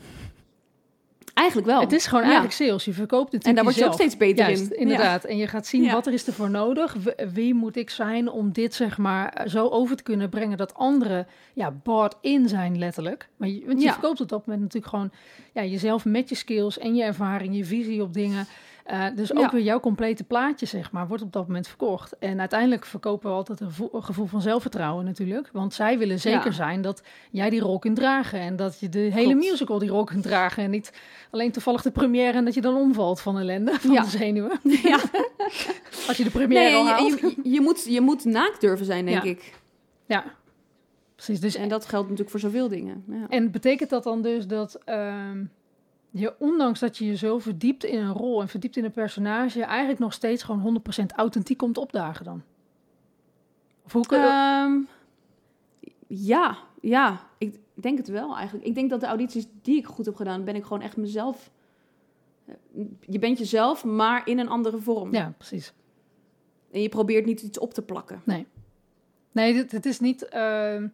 Eigenlijk wel. Het is gewoon Ja. eigenlijk sales. Je verkoopt het En daar word je ook steeds beter Juist, in. inderdaad. En je gaat zien Ja. wat er is ervoor nodig. Wie moet ik zijn om dit zeg maar zo over te kunnen brengen dat anderen ja, bought in zijn letterlijk. Maar je, want je verkoopt op dat moment natuurlijk gewoon ja, jezelf met je skills en je ervaring, je visie op dingen. Eh, dus ook Ja. weer jouw complete plaatje zeg maar wordt op dat moment verkocht. En uiteindelijk verkopen we altijd een, vo- een gevoel van zelfvertrouwen natuurlijk. Want zij willen zeker Ja. zijn dat jij die rol kunt dragen. En dat je de hele Klopt. musical die rol kunt dragen. En niet alleen toevallig de première en dat je dan omvalt van ellende, van Ja. de zenuwen. Ja. Als je de première Nee, al je, haalt. je, je moet, je moet naakt durven zijn, denk ik. Ja, precies. Dus, En dat geldt natuurlijk voor zoveel dingen. Ja. en betekent dat dan dus dat ehm, je, ondanks dat je je zo verdiept in een rol en verdiept in een personage, eigenlijk nog steeds gewoon 100% authentiek komt opdagen dan? Of hoe kun je... Ehm, ja, ja. Ik denk het wel eigenlijk. Ik denk dat de audities die ik goed heb gedaan, ben ik gewoon echt mezelf. eh, Je bent jezelf, maar in een andere vorm. ja, precies. En je probeert niet iets op te plakken. Nee, dit, het is niet. ehm,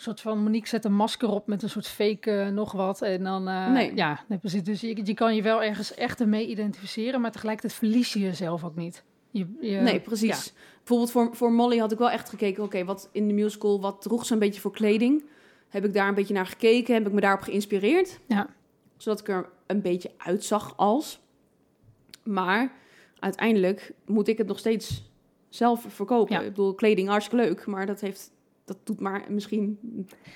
soort van Monique zet een masker op met een soort fake eh, nog wat. En dan, eh, Nee. ja, nee, precies. Dus je, je kan je wel ergens echt ermee identificeren, maar tegelijkertijd verlies je jezelf ook niet. Je, je, nee, precies. Bijvoorbeeld voor, voor Molly had ik wel echt gekeken, oké, wat in de musical, wat droeg ze een beetje voor kleding? Heb ik daar een beetje naar gekeken? Heb ik me daarop geïnspireerd? Ja. Zodat ik er een beetje uitzag als. Maar uiteindelijk moet ik het nog steeds zelf verkopen. Ja. Ik bedoel, kleding hartstikke leuk, maar dat heeft... Dat doet maar misschien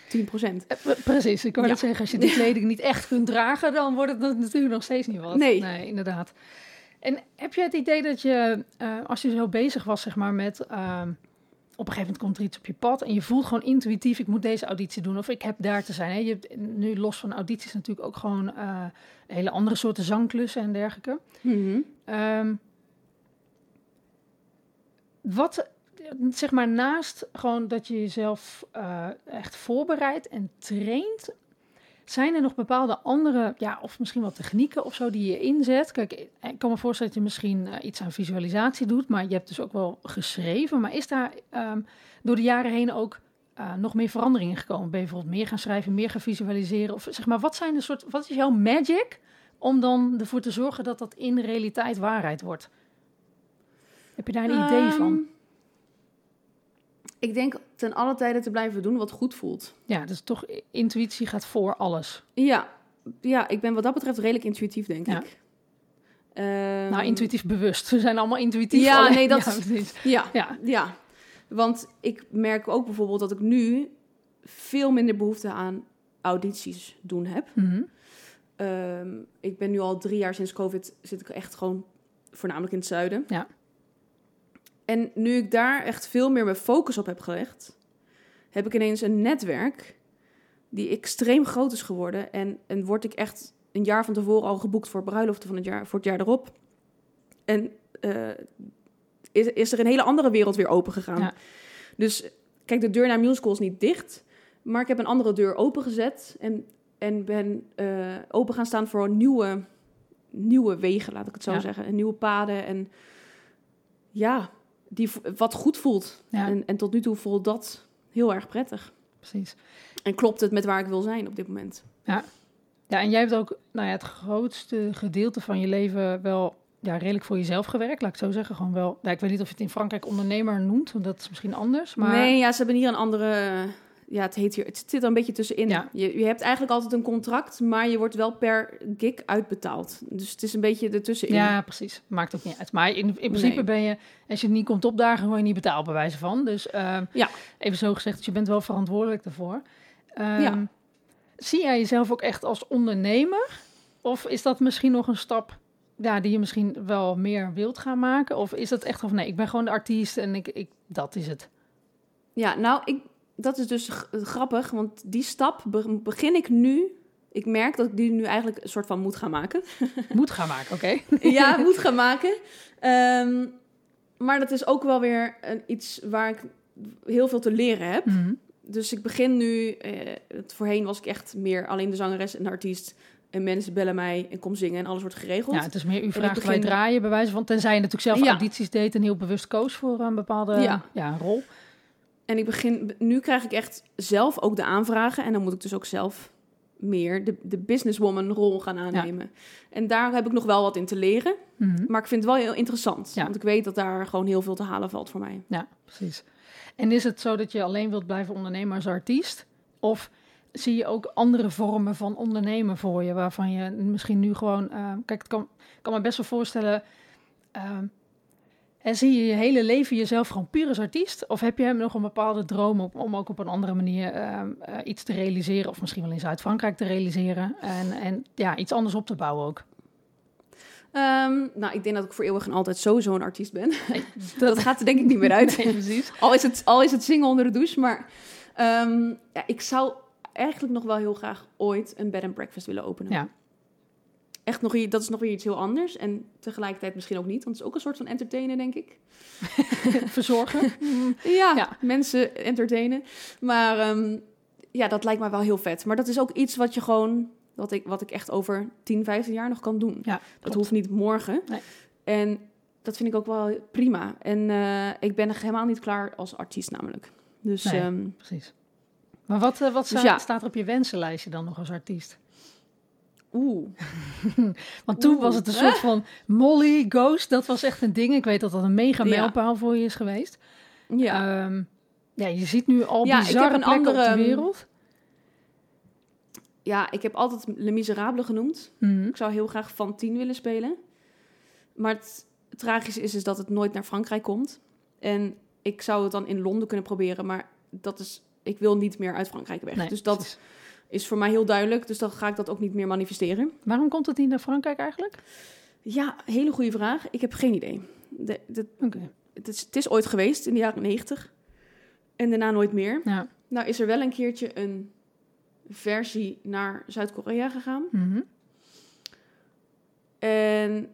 10%. Eh, pre- Precies, ik wou Ja. zeggen, als je die kleding niet echt kunt dragen, dan wordt het natuurlijk nog steeds niet wat. Nee. inderdaad. En heb je het idee dat je, eh, als je zo bezig was, zeg maar, met... ehm, op een gegeven moment komt er iets op je pad en je voelt gewoon intuïtief, ik moet deze auditie doen of ik heb daar te zijn. Hè? Je hebt nu los van audities natuurlijk ook gewoon eh, hele andere soorten zangklussen en dergelijke. Ehm, wat, zeg maar, naast gewoon dat je jezelf eh, echt voorbereidt en traint, zijn er nog bepaalde andere, ja, of misschien wel technieken of zo die je inzet? Kijk, ik kan me voorstellen dat je misschien eh, iets aan visualisatie doet, maar je hebt dus ook wel geschreven. Maar is daar ehm, door de jaren heen ook eh, nog meer verandering in gekomen? Ben je bijvoorbeeld meer gaan schrijven, meer gaan visualiseren? Of zeg maar, wat zijn de soort, wat is jouw magic om dan ervoor te zorgen dat dat in realiteit waarheid wordt? Heb je daar een idee Ehm, van? Ik denk ten alle tijde te blijven doen wat goed voelt. Ja, dus toch intuïtie gaat voor alles. Ja, ja ik ben wat dat betreft redelijk intuïtief, denk Ja. ik. Ehm, nou, intuïtief bewust. We zijn allemaal intuïtief. Ja, alleen- nee, dat- Ja, precies. Ja, Ja, ja. Want ik merk ook bijvoorbeeld dat ik nu veel minder behoefte aan audities doen heb. Mhm. Ehm, ik ben nu al drie jaar sinds COVID, zit ik echt gewoon voornamelijk in het zuiden. Ja. En nu ik daar echt veel meer mijn focus op heb gelegd, heb ik ineens een netwerk die extreem groot is geworden. En, en word ik echt een jaar van tevoren al geboekt voor bruiloften van het jaar, voor het jaar erop. En eh, is, is er een hele andere wereld weer open gegaan. Ja. Dus kijk, de deur naar musical is niet dicht. Maar ik heb een andere deur opengezet. En, en ben eh, open gaan staan voor nieuwe, nieuwe wegen, laat ik het zo Ja. zeggen. En nieuwe paden. En ja, die, wat goed voelt. Ja. En, en tot nu toe voelt dat heel erg prettig. precies. En klopt het met waar ik wil zijn op dit moment. Ja, en jij hebt ook nou ja, het grootste gedeelte van je leven wel ja, redelijk voor jezelf gewerkt. Laat ik zo zeggen. Gewoon wel. Ja, ik weet niet of je het in Frankrijk ondernemer noemt, want dat is misschien anders. Maar Nee, ja, ze hebben hier een andere... Ja, het heet hier... Het zit er een beetje tussenin. Ja. Je, je hebt eigenlijk altijd een contract, maar je wordt wel per gig uitbetaald. Dus het is een beetje ertussenin. Ja, precies. Maakt ook niet uit. Maar in, in principe Nee. ben je, als je het niet komt opdagen, word je niet betaald bij wijze van. Dus eh, Ja. even zo gezegd, dus je bent wel verantwoordelijk daarvoor. Ehm, Ja. Zie jij jezelf ook echt als ondernemer? Of is dat misschien nog een stap ja, die je misschien wel meer wilt gaan maken? Of is dat echt van nee, ik ben gewoon de artiest en ik, ik, dat is het. Ja, nou, ik, dat is dus grappig, want die stap be- begin ik nu. Ik merk dat ik die nu eigenlijk een soort van moet gaan maken. Moet gaan maken, oké? ja, moet gaan maken. Ehm, maar dat is ook wel weer een, iets waar ik heel veel te leren heb. Mhm. Dus ik begin nu. eh, het voorheen was ik echt meer alleen de zangeres en de artiest. En mensen bellen mij en kom zingen en alles wordt geregeld. Ja, het is meer u ik vraagt wij begin- draaien, bij wijze van. Tenzij je natuurlijk zelf Ja. audities deed en heel bewust koos voor een bepaalde Ja. ja. rol. En ik begin, nu krijg ik echt zelf ook de aanvragen. En dan moet ik dus ook zelf meer de, de businesswoman rol gaan aannemen. En daar heb ik nog wel wat in te leren. Mhm. Maar ik vind het wel heel interessant. Ja. Want ik weet dat daar gewoon heel veel te halen valt voor mij. Ja, precies. En is het zo dat je alleen wilt blijven ondernemen als artiest? Of zie je ook andere vormen van ondernemen voor je, waarvan je misschien nu gewoon... eh, kijk, het kan, ik kan me best wel voorstellen... ehm, en zie je je hele leven jezelf gewoon puur als artiest? Of heb je nog een bepaalde droom om, om ook op een andere manier ehm, eh, iets te realiseren? Of misschien wel in Zuid-Frankrijk te realiseren? En, en ja, iets anders op te bouwen ook. Ehm, nou, ik denk dat ik voor eeuwig en altijd sowieso een artiest ben. dat gaat er denk ik niet meer uit. Nee, precies. Al is het, al is het zingen onder de douche. Maar ehm, ja, ik zou eigenlijk nog wel heel graag ooit een bed and breakfast willen openen. Ja. Echt nog, dat is nog weer iets heel anders. En tegelijkertijd misschien ook niet. Want het is ook een soort van entertainen, denk ik. Verzorgen. Ja, Ja. mensen entertainen. Maar ehm, ja, dat lijkt mij wel heel vet. Maar dat is ook iets wat je gewoon... Wat ik, wat ik echt over 10, 15 jaar nog kan doen. Ja, dat klopt. hoeft niet morgen. Nee. En dat vind ik ook wel prima. En eh, ik ben nog helemaal niet klaar als artiest namelijk. Dus Nee. ehm, Precies. Maar wat, eh, wat Dus ja. staat er op je wensenlijstje dan nog als artiest? Oeh. Want toen Oeh. was het een soort van Molly, Ghost, dat was echt een ding. Ik weet dat dat een mega Ja. mijlpaal voor je is geweest. Ja. Ehm, ja, je ziet nu al Ja, ik heb bizarre een plekken op andere, de wereld. ja, ik heb altijd Les Miserables genoemd. Mhm. Ik zou heel graag van 10 willen spelen. Maar het tragische is, is dat het nooit naar Frankrijk komt. En ik zou het dan in Londen kunnen proberen, maar dat is, ik wil niet meer uit Frankrijk weg. Nee, dus dat precies. Is voor mij heel duidelijk. Dus dan ga ik dat ook niet meer manifesteren. Waarom komt het niet naar Frankrijk eigenlijk? Ja, hele goede vraag. Ik heb geen idee. De, het, is, het is ooit geweest in de jaren 90 en daarna nooit meer. Ja. Nou is er wel een keertje een versie naar Zuid-Korea gegaan. Mhm. En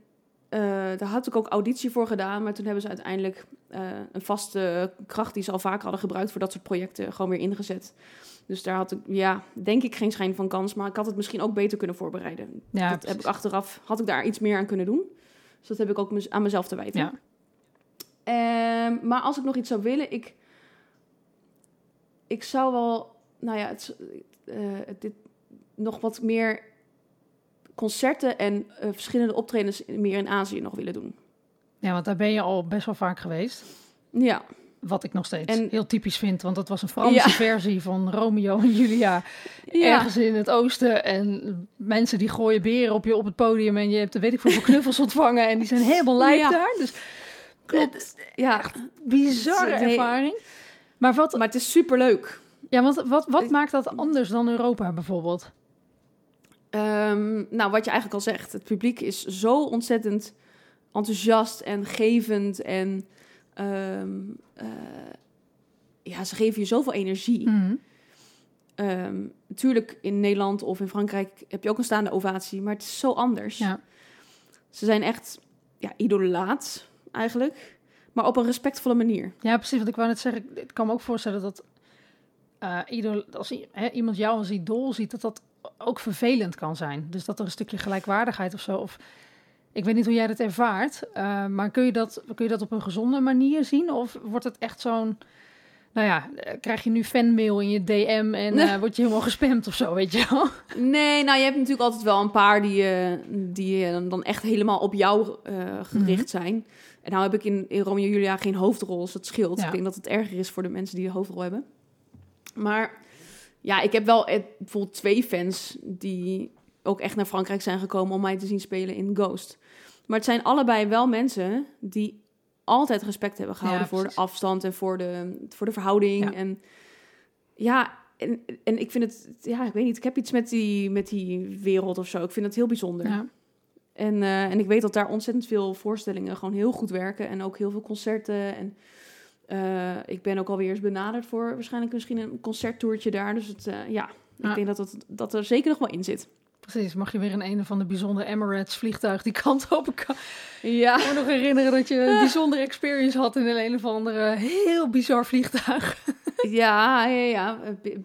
eh, daar had ik ook auditie voor gedaan. Maar toen hebben ze uiteindelijk eh, een vaste kracht die ze al vaker hadden gebruikt voor dat soort projecten gewoon weer ingezet. Dus daar had ik, ja, denk ik geen schijn van kans. Maar ik had het misschien ook beter kunnen voorbereiden. Ja, dat heb ik achteraf, had ik daar iets meer aan kunnen doen. Dus dat heb ik ook aan mezelf te wijten. Ja. Ehm, maar als ik nog iets zou willen, ik, ik zou wel, nou ja, het, eh, dit, nog wat meer concerten en eh, verschillende optredens meer in Azië nog willen doen. ja, want daar ben je al best wel vaak geweest. Ja, Wat ik nog steeds En- heel typisch vind, want dat was een Franse Ja. versie van Romeo en Julia. Ergens in het oosten. En mensen die gooien beren op je op het podium. En je hebt, weet ik veel, knuffels ontvangen. En die zijn helemaal lijp Ja. daar. Dus klopt. Ja, bizarre is- nee. ervaring. Maar wat, maar het is superleuk. ja, wat, wat, wat maakt dat anders dan Europa bijvoorbeeld? Ehm, nou, wat je eigenlijk al zegt, het publiek is zo ontzettend enthousiast en gevend. En ehm, eh, ja, ze geven je zoveel energie. Ehm, natuurlijk in Nederland of in Frankrijk heb je ook een staande ovatie, maar het is zo anders. Ja. Ze zijn echt ja, idolaat eigenlijk, maar op een respectvolle manier. ja, precies. Want ik wou net zeggen, ik kan me ook voorstellen dat eh, idool, als iemand jou als idool ziet, dat dat ook vervelend kan zijn. Dus dat er een stukje gelijkwaardigheid of zo. Of, ik weet niet hoe jij dat ervaart, eh, maar kun je dat, kun je dat op een gezonde manier zien? Of wordt het echt zo'n, nou ja, eh, krijg je nu fanmail in je DM en eh, word je helemaal gespamd of zo, weet je wel? Nee, nou je hebt natuurlijk altijd wel een paar die, die dan echt helemaal op jou gericht zijn. En nou heb ik in, in Romeo Julia geen hoofdrol, dus dat scheelt. Ja. Ik denk dat het erger is voor de mensen die de hoofdrol hebben. Maar ja, ik heb wel eh, bijvoorbeeld twee fans die ook echt naar Frankrijk zijn gekomen om mij te zien spelen in Ghost. Maar het zijn allebei wel mensen die altijd respect hebben gehouden Ja, voor de afstand en voor de, voor de verhouding. Ja. En ja, en, en ik vind het, ja, ik weet niet, ik heb iets met die, met die wereld of zo. Ik vind het heel bijzonder. Ja. En, eh, en ik weet dat daar ontzettend veel voorstellingen gewoon heel goed werken. En ook heel veel concerten. En eh, ik ben ook alweer eens benaderd voor waarschijnlijk misschien een concerttoertje daar. Dus het, eh, ja, ik denk dat, het, dat er zeker nog wel in zit. Precies, mag je weer in een van de bijzondere Emirates vliegtuig die kant op kan. Ja. Ik kan me nog herinneren dat je een bijzondere experience had in een, een of andere heel bizar vliegtuig. Ja, ja, ja.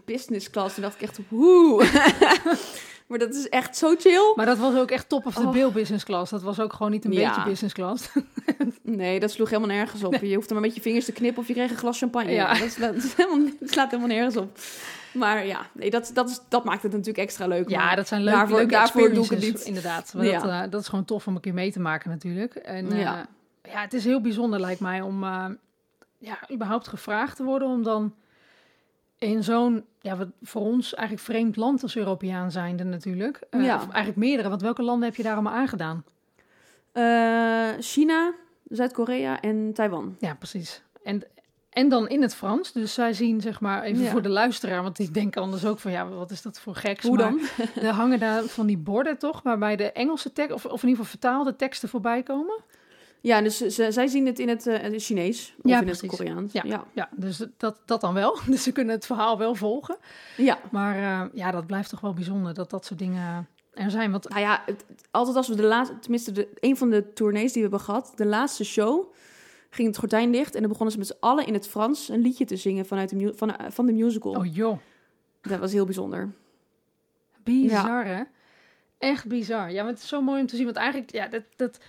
Business class. Toen dacht ik echt, hoe. maar dat is echt zo chill. Maar dat was ook echt top of the Oh. bill business class. Dat was ook gewoon niet een Ja. beetje business class. Nee, dat sloeg helemaal nergens op. Je hoeft er maar met je vingers te knippen of je kreeg een glas champagne. Ja. Dat, slaat, dat, helemaal, dat slaat helemaal nergens op. Maar ja, nee, dat, dat, is, dat maakt het natuurlijk extra leuk. Ja, maar dat zijn leuke, daarvoor- leuke daarvoor doe ik het niet. Inderdaad. Maar Ja. Dat, eh, dat is gewoon tof om een keer mee te maken natuurlijk. En eh, Ja. ja. het is heel bijzonder lijkt mij om eh, ja, überhaupt gevraagd te worden om dan in zo'n, ja, wat voor ons eigenlijk vreemd land als Europeaan zijnde natuurlijk. Ja. Of eigenlijk meerdere, want welke landen heb je daar allemaal aangedaan? China, Zuid-Korea en Taiwan. Ja, precies. En, en dan in het Frans. Dus zij zien, zeg maar, even Ja. voor de luisteraar, want die denken anders ook van, ja, wat is dat voor geks? Hoe Maar dan? Er hangen daar van die borden toch, waarbij de Engelse tekst, of, of in ieder geval vertaalde teksten voorbij komen. Ja, dus ze, zij zien het in het eh, het Chinees of Ja, in het. Koreaans. Ja. ja. Ja, dus dat, dat dan wel. Dus ze kunnen het verhaal wel volgen. ja. Maar eh, ja, dat blijft toch wel bijzonder dat dat soort dingen er zijn. Want Nou ja, het- altijd als we de laatste, tenminste de, een van de tournees die we hebben gehad, de laatste show, ging het gordijn dicht en dan begonnen ze met z'n allen in het Frans een liedje te zingen vanuit de, van, van de musical. oh joh, Dat was heel bijzonder. bizar hè? Echt bizar. Ja, maar het is zo mooi om te zien. Want eigenlijk, ja, dat... dat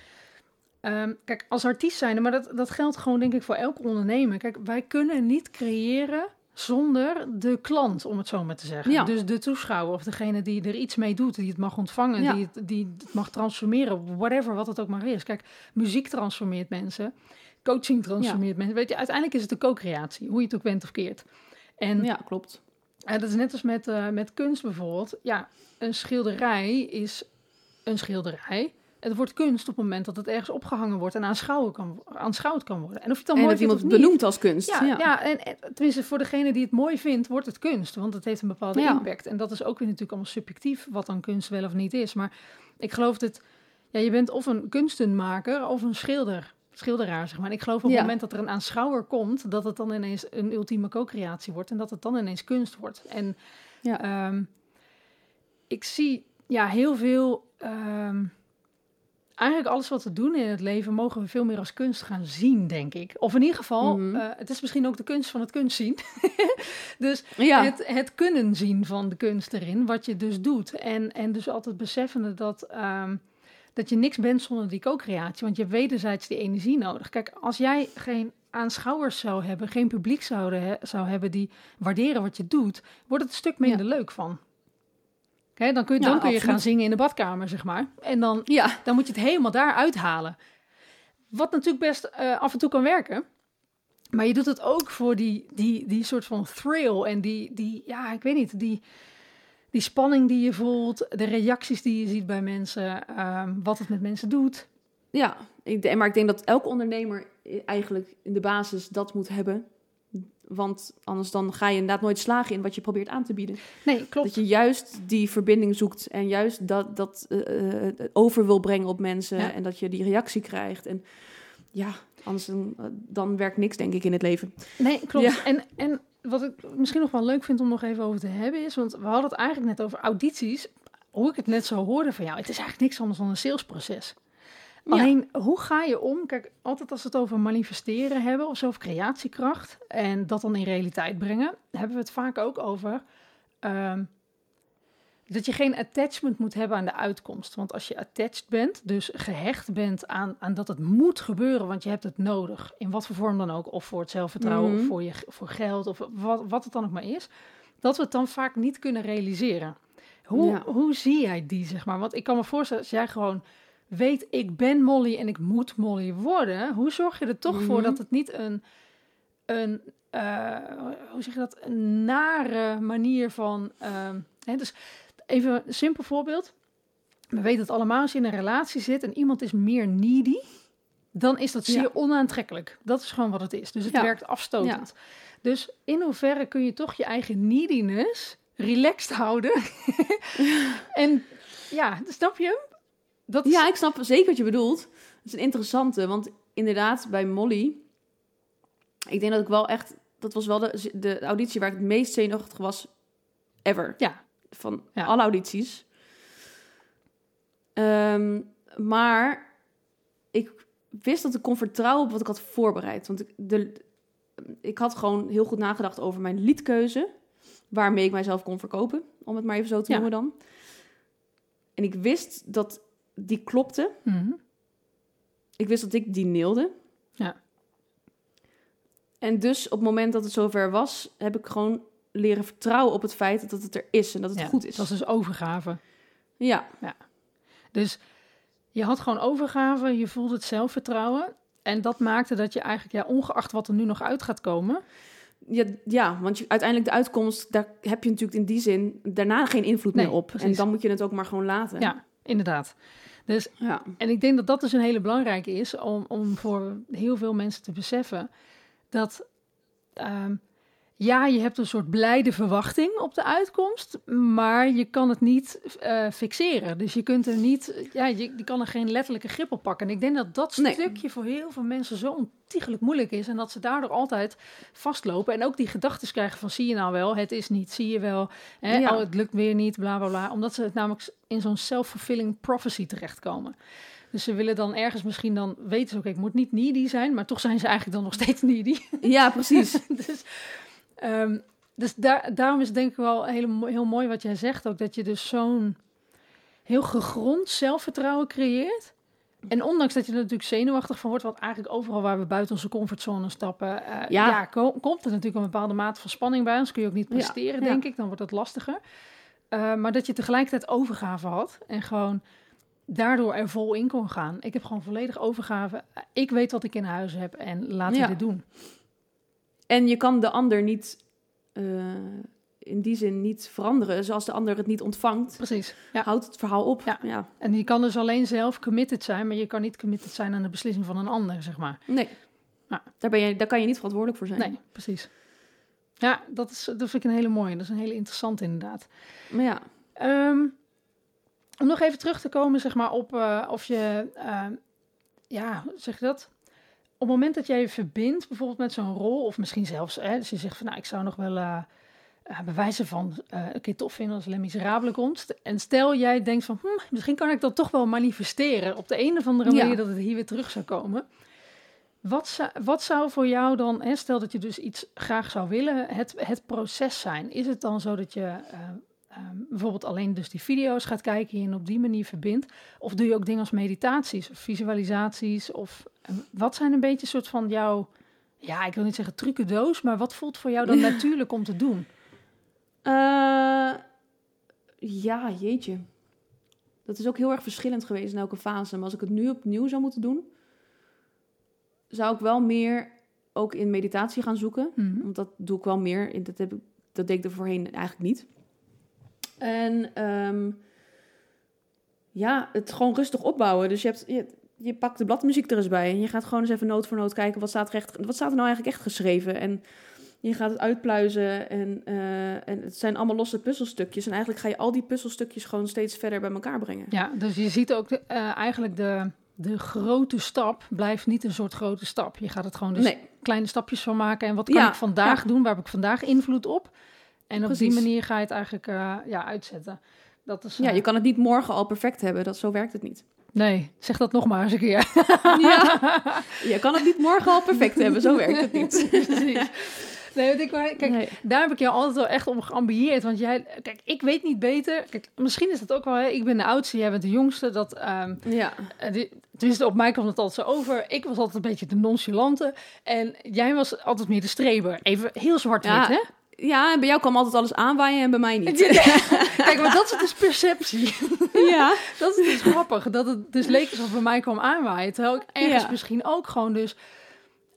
ehm, kijk, als artiest zijn, maar dat, dat geldt gewoon denk ik voor elk ondernemer. Kijk, wij kunnen niet creëren zonder de klant, om het zo maar te zeggen. Ja. Dus de toeschouwer of degene die er iets mee doet, die het mag ontvangen, Ja. die, het, die het mag transformeren, whatever, wat het ook maar is. Kijk, muziek transformeert mensen, coaching transformeert mensen. Weet je, uiteindelijk is het de co-creatie, hoe je het ook bent of keert. En Ja, klopt. en dat is net als met, eh, met kunst bijvoorbeeld. Ja, een schilderij is een schilderij. Het wordt kunst op het moment dat het ergens opgehangen wordt en aanschouwen kan, aanschouwd kan worden. En of je het dan En mooi dat vindt iemand benoemt als kunst. ja, ja. en, en tenminste voor degene die het mooi vindt, wordt het kunst. Want het heeft een bepaalde Ja. impact. En dat is ook weer natuurlijk allemaal subjectief, wat dan kunst wel of niet is. Maar ik geloof dat ja, je bent of een kunstenmaker of een schilder. Schilderaar, zeg maar. En ik geloof op het Ja. moment dat er een aanschouwer komt, dat het dan ineens een ultieme co-creatie wordt. En dat het dan ineens kunst wordt. En Ja. ehm, ik zie ja, heel veel. ehm, eigenlijk alles wat we doen in het leven mogen we veel meer als kunst gaan zien, denk ik. Of in ieder geval, Mhm. eh, het is misschien ook de kunst van het kunst zien. dus Ja. het, het kunnen zien van de kunst erin, wat je dus doet. En, en dus altijd beseffende dat, ehm, dat je niks bent zonder die co-creatie. Want je hebt wederzijds die energie nodig. Kijk, als jij geen aanschouwers zou hebben, geen publiek zou, zou hebben die waarderen wat je doet, wordt het een stuk minder leuk van. Oké, dan kun je, Ja, dan kun je absoluut. gaan zingen in de badkamer, zeg maar. En dan, ja. dan moet je het helemaal daar uithalen. Wat natuurlijk best eh, af en toe kan werken. Maar je doet het ook voor die, die, die soort van thrill en die, die, ja, ik weet niet, die, die spanning die je voelt, de reacties die je ziet bij mensen, ehm, wat het met mensen doet. Ja, ik, maar ik denk dat elke ondernemer eigenlijk in de basis dat moet hebben. Want anders dan ga je inderdaad nooit slagen in wat je probeert aan te bieden. Nee, klopt. Dat je juist die verbinding zoekt en juist dat, dat eh, eh, over wil brengen op mensen. Ja. En dat je die reactie krijgt. En ja, anders dan, eh, dan werkt niks denk ik in het leven. Nee, klopt. Ja. En, en wat ik misschien nog wel leuk vind om nog even over te hebben is, want we hadden het eigenlijk net over audities. Hoe ik het net zo hoorde van jou, het is eigenlijk niks anders dan een salesproces. Ja. Alleen, hoe ga je om? Kijk, altijd als we het over manifesteren hebben of zo, of creatiekracht, en dat dan in realiteit brengen, hebben we het vaak ook over ehm, dat je geen attachment moet hebben aan de uitkomst. Want als je attached bent, dus gehecht bent aan, aan dat het moet gebeuren, want je hebt het nodig, in wat voor vorm dan ook, of voor het zelfvertrouwen, Mhm. of voor, je, voor geld, of wat, wat het dan ook maar is, dat we het dan vaak niet kunnen realiseren. Hoe, Ja. hoe zie jij die, zeg maar? Want ik kan me voorstellen, als jij gewoon weet, ik ben Molly en ik moet Molly worden, hoe zorg je er toch voor Mhm. dat het niet een, een eh, hoe zeg je dat, een nare manier van, ehm, hè, dus even een simpel voorbeeld. We weten het allemaal, als je in een relatie zit en iemand is meer needy, dan is dat zeer Ja. onaantrekkelijk. Dat is gewoon wat het is. Dus het Ja. werkt afstotend. Dus in hoeverre kun je toch je eigen neediness relaxed houden? en ja, snap je hem? Dat is, Ja, ik snap zeker wat je bedoelt. Het is een interessante, want inderdaad, bij Molly... Ik denk dat ik wel echt... Dat was wel de, de auditie waar ik het meest zenuwachtig was ever. Ja. Van Ja. alle audities. Ehm, maar ik wist dat ik kon vertrouwen op wat ik had voorbereid. Want ik, de, ik had gewoon heel goed nagedacht over mijn liedkeuze. Waarmee ik mijzelf kon verkopen, om het maar even zo te Ja. noemen dan. En ik wist dat die klopte. Mhm. Ik wist dat ik die neelde. Ja. En dus op het moment dat het zover was, heb ik gewoon leren vertrouwen op het feit dat het er is en dat het Ja, goed is. Dat is dus overgave. Ja, Dus je had gewoon overgave, je voelde het zelfvertrouwen. En dat maakte dat je eigenlijk, ja, ongeacht wat er nu nog uit gaat komen. ja, ja, want je, uiteindelijk de uitkomst, daar heb je natuurlijk in die zin daarna geen invloed Nee, meer op. precies. En dan moet je het ook maar gewoon laten. Ja, inderdaad. Dus ja. En ik denk dat dat dus een hele belangrijke is om, om voor heel veel mensen te beseffen dat ehm, ja, je hebt een soort blijde verwachting op de uitkomst, maar je kan het niet eh, fixeren. Dus je kunt er niet, ja, je, je kan er geen letterlijke grip op pakken. En ik denk dat dat Nee. stukje voor heel veel mensen zo ontiegelijk moeilijk is en dat ze daardoor altijd vastlopen en ook die gedachten krijgen van zie je nou wel, het is niet, zie je wel, hè, Ja. oh, het lukt weer niet, bla bla bla, omdat ze het namelijk in zo'n self-fulfilling prophecy terechtkomen. Dus ze willen dan ergens misschien dan weten ze, oké, ik moet niet needy zijn, maar toch zijn ze eigenlijk dan nog steeds needy. ja, precies. dus ehm, dus daar, daarom is het denk ik wel heel, heel mooi wat jij zegt ook, dat je dus zo'n heel gegrond zelfvertrouwen creëert, En ondanks dat je er natuurlijk zenuwachtig van wordt, want eigenlijk overal waar we buiten onze comfortzone stappen, eh, ja. Ja. ko- komt er natuurlijk een bepaalde mate van spanning bij. Anders kun je ook niet presteren, ja. denk ik. Dan wordt het lastiger. Eh, maar dat je tegelijkertijd overgave had en gewoon daardoor er vol in kon gaan. Ik heb gewoon volledig overgave. Ik weet wat ik in huis heb en laat ik dit doen. En je kan de ander niet, eh, in die zin niet veranderen. Zoals de ander het niet ontvangt, Precies. Ja. houdt het verhaal op. Ja. ja. En je kan dus alleen zelf committed zijn, maar je kan niet committed zijn aan de beslissing van een ander, zeg maar. Nee. Ja. Daar, ben je, daar kan je niet verantwoordelijk voor zijn. Nee, precies. Ja, dat, is, dat vind ik een hele mooie. Dat is een hele interessante inderdaad. Maar ja, Ehm, om nog even terug te komen, zeg maar, op eh, of je, eh, ja, hoe zeg je dat? Op het moment dat jij je verbindt, bijvoorbeeld met zo'n rol, of misschien zelfs, hè, dus je zegt van, nou, ik zou nog wel eh eh, bewijzen van eh, een keer tof vinden als Les Miserables komt. En stel jij denkt van, hm, misschien kan ik dat toch wel manifesteren op de een of andere Ja. manier dat het hier weer terug zou komen. Wat zou, wat zou voor jou dan, hè, stel dat je dus iets graag zou willen, het, het proces zijn? Is het dan zo dat je eh, ehm, bijvoorbeeld alleen dus die video's gaat kijken en je op die manier verbindt? Of doe je ook dingen als meditaties of visualisaties? Of eh, wat zijn een beetje soort van jouw, ja, ik wil niet zeggen trucendoos, maar wat voelt voor jou dan natuurlijk om te doen? Eh, ja, jeetje. Dat is ook heel erg verschillend geweest in elke fase. Maar als ik het nu opnieuw zou moeten doen, zou ik wel meer ook in meditatie gaan zoeken. Mhm. Want dat doe ik wel meer. Dat, heb ik, dat deed ik er voorheen eigenlijk niet. En ehm, ja, het gewoon rustig opbouwen. Dus je, hebt, je, je pakt de bladmuziek er eens bij. En je gaat gewoon eens even noot voor noot kijken. Wat staat er, echt, wat staat er nou eigenlijk echt geschreven? En je gaat het uitpluizen. En, eh, en het zijn allemaal losse puzzelstukjes. En eigenlijk ga je al die puzzelstukjes gewoon steeds verder bij elkaar brengen. Ja, dus je ziet ook de, eh, eigenlijk de, de grote stap blijft niet een soort grote stap. Je gaat het gewoon dus nee, kleine stapjes van maken. En wat kan Ja, ik vandaag ja. doen? Waar heb ik vandaag invloed op? En op die manier ga je het eigenlijk eh, ja, uitzetten. Dat is, ja, eh, je kan het niet morgen al perfect hebben. Dat, zo werkt het niet. Nee, zeg dat nog maar eens een keer. Ja, je kan het niet morgen al perfect hebben. Zo werkt het niet. Precies. Nee, ik, kijk, Nee. daar heb ik jou altijd wel echt om geambieerd. Want jij, kijk, ik weet niet beter. Kijk, misschien is het ook wel, hè, ik ben de oudste, jij bent de jongste. Dat, ehm, Ja, eh, die- tenminste, op mij kwam het altijd zo over. Ik was altijd een beetje de nonchalante. En jij was altijd meer de streber. Even heel zwart-wit, Ja, hè? Ja, en bij jou kwam altijd alles aanwaaien en bij mij niet. Kijk, maar dat is dus perceptie. Ja, Dat is dus grappig. Dat het dus leek alsof bij mij kwam aanwaaien. Terwijl ik ergens Ja. misschien ook gewoon dus...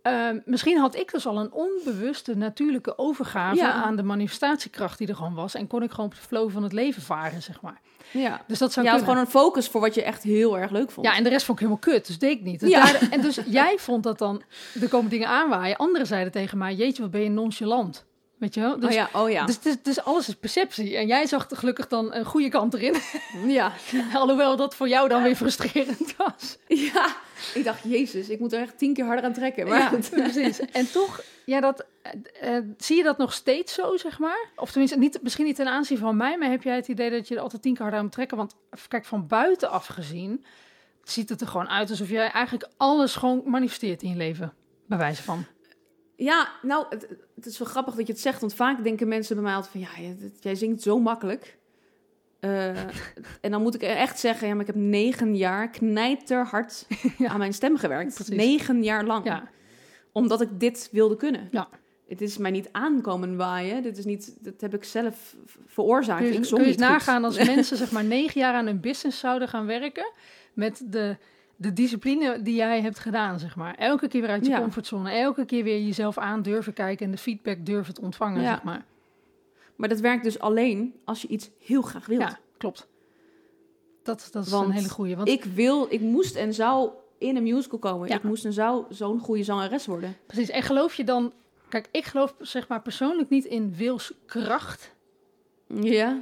ehm, misschien had ik dus al een onbewuste natuurlijke overgave Ja. aan de manifestatiekracht die er gewoon was. En kon ik gewoon op de flow van het leven varen, zeg maar. ja. Dus dat zou Je had kunnen. gewoon een focus voor wat je echt heel erg leuk vond. Ja, en de rest vond ik helemaal kut, dus deed ik niet. Dus Ja. daar- en dus jij vond dat dan, er komen dingen aanwaaien. Anderen zeiden tegen mij, jeetje, wat ben je nonchalant. Weet je wel? Dus, oh ja, oh ja. dus, dus, dus alles is perceptie. En jij zag gelukkig dan een goede kant erin. ja. Alhoewel dat voor jou dan weer frustrerend was. ja. Ik dacht, jezus, ik moet er echt tien keer harder aan trekken. Maar Ja, precies. En toch, ja, dat, eh, eh, zie je dat nog steeds zo, zeg maar? Of tenminste, niet, misschien niet ten aanzien van mij, maar heb jij het idee dat je er altijd tien keer harder aan moet trekken? Want kijk, van buitenaf gezien ziet het er gewoon uit alsof jij eigenlijk alles gewoon manifesteert in je leven. Bij wijze van. Ja, nou, het, het is wel grappig dat je het zegt. Want vaak denken mensen bij mij altijd van, ja, jij- zingt zo makkelijk. Eh, en dan moet ik echt zeggen, ja, maar ik heb negen jaar knijterhard Ja. aan mijn stem gewerkt. Precies. Negen jaar lang. Ja, Omdat ik dit wilde kunnen. Ja. Het is mij niet aankomen waaien. Dit is niet, dat heb ik zelf veroorzaakt. kun je, ik kun je nagaan als mensen zeg maar negen jaar aan hun business zouden gaan werken met de, de discipline die jij hebt gedaan, zeg maar. Elke keer weer uit je Ja. comfortzone, elke keer weer jezelf aan durven kijken en de feedback durven te ontvangen, Ja. zeg maar. Maar dat werkt dus alleen als je iets heel graag wilt. Ja, klopt. Dat, dat is Want een hele goeie. Want Ik wil, ik moest en zou in een musical komen. Ja. Ik moest en zou zo'n goede zangeres worden. precies. En geloof je dan... Kijk, ik geloof zeg maar persoonlijk niet in wilskracht. Ja.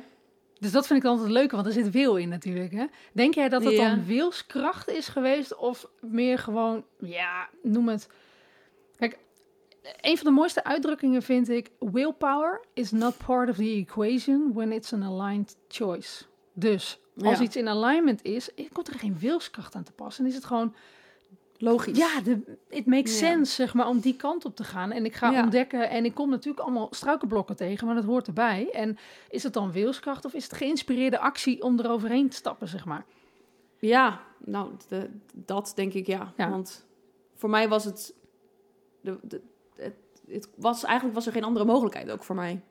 Dus dat vind ik altijd het leuke, want er zit wil in natuurlijk. Hè? Denk jij dat het Ja. dan wilskracht is geweest of meer gewoon, ja, noem het... Kijk, een van de mooiste uitdrukkingen vind ik... Willpower is not part of the equation when it's an aligned choice. Dus als Ja. iets in alignment is, komt er geen wilskracht aan te passen. En is het gewoon Logisch. Ja, de, it makes Ja. sense, zeg maar, om die kant op te gaan. En ik ga Ja. ontdekken, en ik kom natuurlijk allemaal struikelblokken tegen, maar dat hoort erbij. En is het dan wilskracht of is het geïnspireerde actie om eroverheen te stappen, zeg maar? Ja, nou, de- dat denk ik ja. Ja. Want voor mij was het, de, de, het, het was eigenlijk was er geen andere mogelijkheid ook voor mij